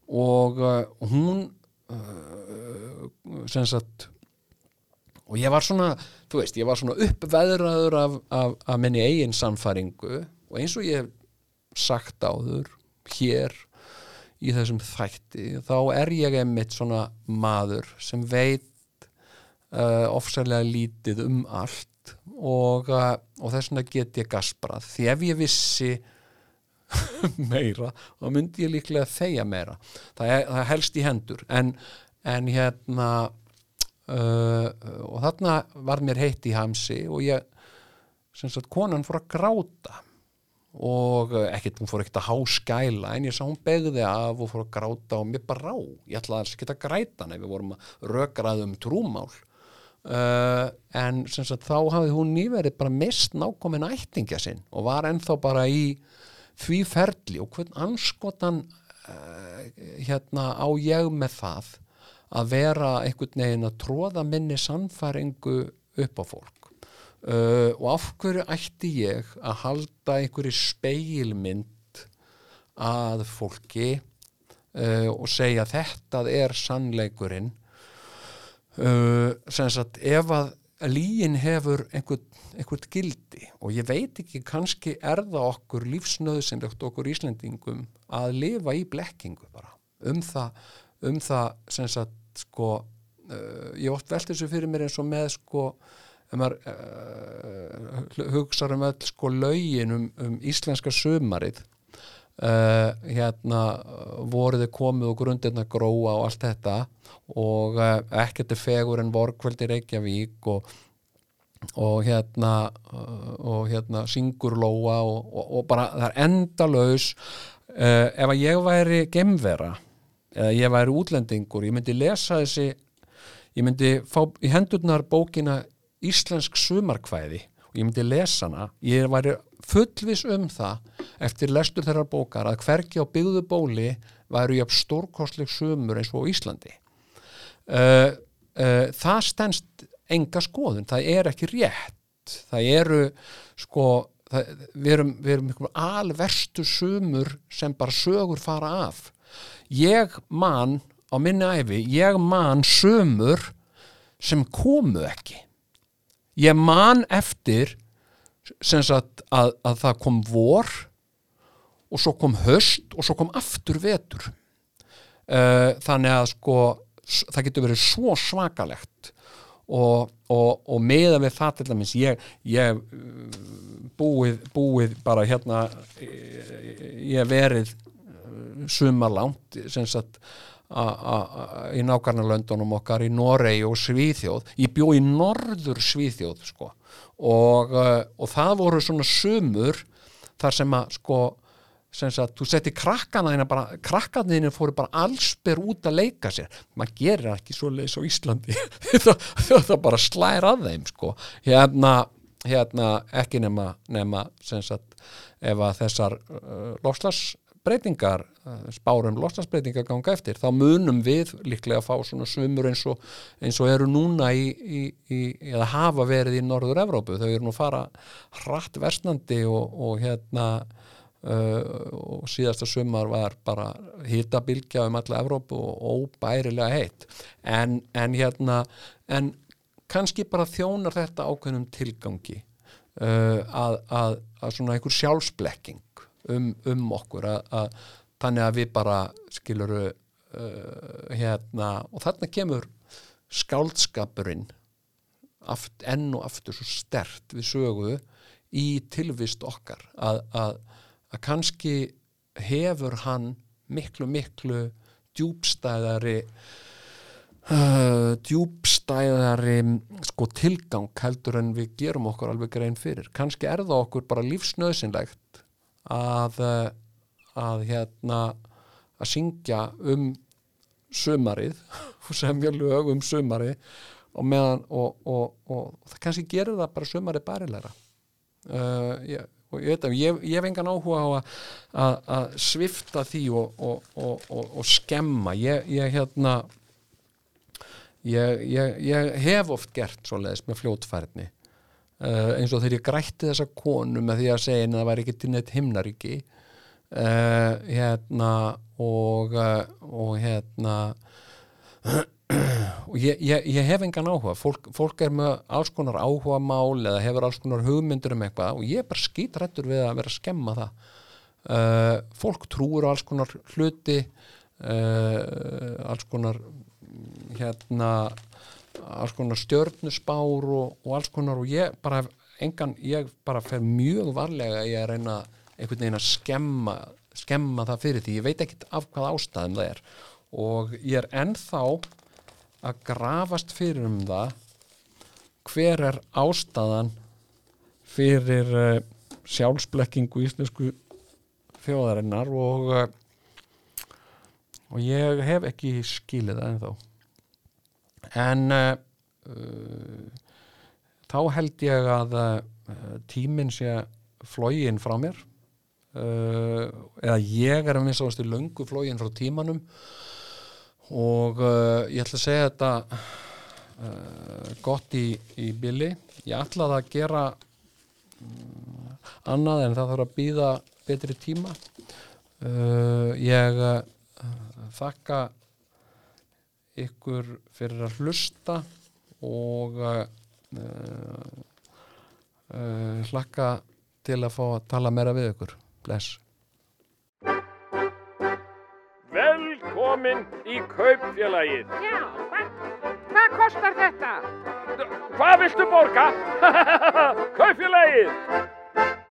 Og uh, hún uh, sem sagt og ég var svona, þú veist, ég var svona uppveðraður af, af, af minni eigin samfæringu og eins og ég hef sagt áður hér í þessum þætti þá er ég einmitt svona maður sem veit uh, ofsarlega lítið um allt og, uh, og þess vegna get ég gasprað. Því ef ég vissi meira þá myndi ég líklega þegja meira. Það, er, það helst í hendur. En, en hérna uh, og þarna var mér heitt í hamsi og ég sem sagt konan fór að gráta og ekkert, hún fór ekkert að háskæla en ég sá hún begði af og fór að gráta og mér bara rá, ég ætlaði að geta grætan ef við vorum að rökraða um trúmál. Uh, en sagt þá hafði hún nýverið bara mist nákomin ættingja sinn og var ennþá bara í því ferli. Og hvern anskotan uh, hérna á ég með það að vera einhvern veginn að tróða minni sannfæringu upp á fólk uh, og af hverju ætti ég að halda einhverju speilmynd að fólki uh, og segja þetta er sannleikurinn? Sem sagt ef að líin hefur einhvern gildi og ég veit ekki kannski er það okkur lífsnöðsynlegt okkur Íslendingum að lifa í blekkingu bara. Um það, um það sem sagt sko uh, ég oft veldi þessu fyrir mér eins og með sko ef maður uh, hugsaður um öll sko laugin um, um íslenska sömarið Uh, hérna voruði komið og grundirna gróa og allt þetta og uh, ekkert er fegur en vorkvöldi Reykjavík og, og hérna og hérna syngur lóa og, og, og bara það er endalaus ef að ég væri gemvera eða ég væri útlendingur ég myndi lesa þessi ég myndi fá í hendurnar bókina Íslensk sumarkvæði og ég myndi lesa hana ég væri fullvis um það eftir lestur þeirra bókar að hverki á byggðu bóli væru jafn stórkostleg sumur eins og Íslandi. Uh, uh, það stennst enga skoðun, það er ekki rétt. Það eru sko það, við erum, erum alverstu sumur sem bara sögur fara af. Ég man á minni æfi, ég man sumur sem komu ekki ég man eftir sagt að, að það kom vor og svo kom höst og svo kom aftur vetur. Uh, þannig að sko það getur verið svo svakalegt. Og, og, og meða við það til dæmis ég, ég búið, búið bara hérna ég verið sumarlangt sem sagt í nákvæmlega okkar í Noregi og Svíþjóð. Ég bjó í norður Svíþjóð sko. Og, uh, og það voru svona sumur þar sem að sko sem sagt, þú setti krakkana þína bara, krakkana þína fóru bara allsber út að leika sér, maður gerir ekki svo leiðis á Íslandi. Það, bara slær að þeim sko. Hérna, hérna ekki nema, nema sem sagt, ef að þessar uh, lofslagsbreytingar uh, spárum lofslagsbreytingar ganga eftir, þá munum við líklega að fá svona sumur eins og, eins og eru núna í, í, í eða hafa verið í Norður Evrópu, þau eru nú fara hratt versnandi og, og hérna Uh, og síðasta sumar var bara hýtabilgja um alla Evrópu og óbærilega heitt. En, en hérna en kannski bara þjónar þetta ákveðnum tilgangi uh, að, að, að svona einhver sjálfsblekking um, um okkur að, að þannig að við bara skiluru uh, hérna og þarna kemur skáldskapurinn aft, enn og aftur svo stert við sögu í tilvist okkar að, að að kannski hefur hann miklu, miklu djúbstæðari uh, djúbstæðari sko tilgang heldur en við gerum okkur alveg grein fyrir. Kannski er það okkur bara lífsnöðsynlegt að, uh, að hérna að syngja um sumarið og semja lög um sumarið og, meðan, og, og, og það kannski gerir það bara sumarið bærilegra. Uh, ég og ég veit að ég, ég hef engan áhuga á að, svifta því og, skemma. Ég, ég hérna ég hef oft gert svo leiðis með fljótfærni uh, eins og þegar ég grætti þessa konu með því að segja en það væri ekki til neitt himnaríki. Uh, hérna og uh, og hérna og ég, ég, ég hef engan áhuga. Fólk, fólk er með alls konar áhuga mál eða hefur alls konar hugmyndur um eitthvað og ég er bara skítrættur við að vera að skemma það. Uh, fólk trúur á alls konar hluti alls konar hérna alls konar stjörnusbár og, og alls konar og ég bara engan, ég bara fer mjög varlega ég að reyna einhvern veginn að skemma skemma það fyrir því, ég veit ekkit af hvað ástæðum það er. Og ég er ennþá að grafast fyrir um það hver er ástæðan fyrir uh, sjálfsblekkingu íslensku þjóðarinnar og uh, og ég hef ekki skilið það ennþá en uh, þá held ég að tíminn sé flógin frá mér. Eða ég er að minnst ástu löngu flógin frá tímanum. Og uh, ég ætla að segja þetta uh, gott í, í billi ég ætlaði að gera um, annað en það þarf að býða betri tíma. Uh, ég þakka ykkur fyrir að hlusta og hlakka til að fá að tala meira við ykkur bless Velkomin í kaupfélagið. Já, hvað, hvað kostar þetta? Hvað viltu borga? kaupfélagið.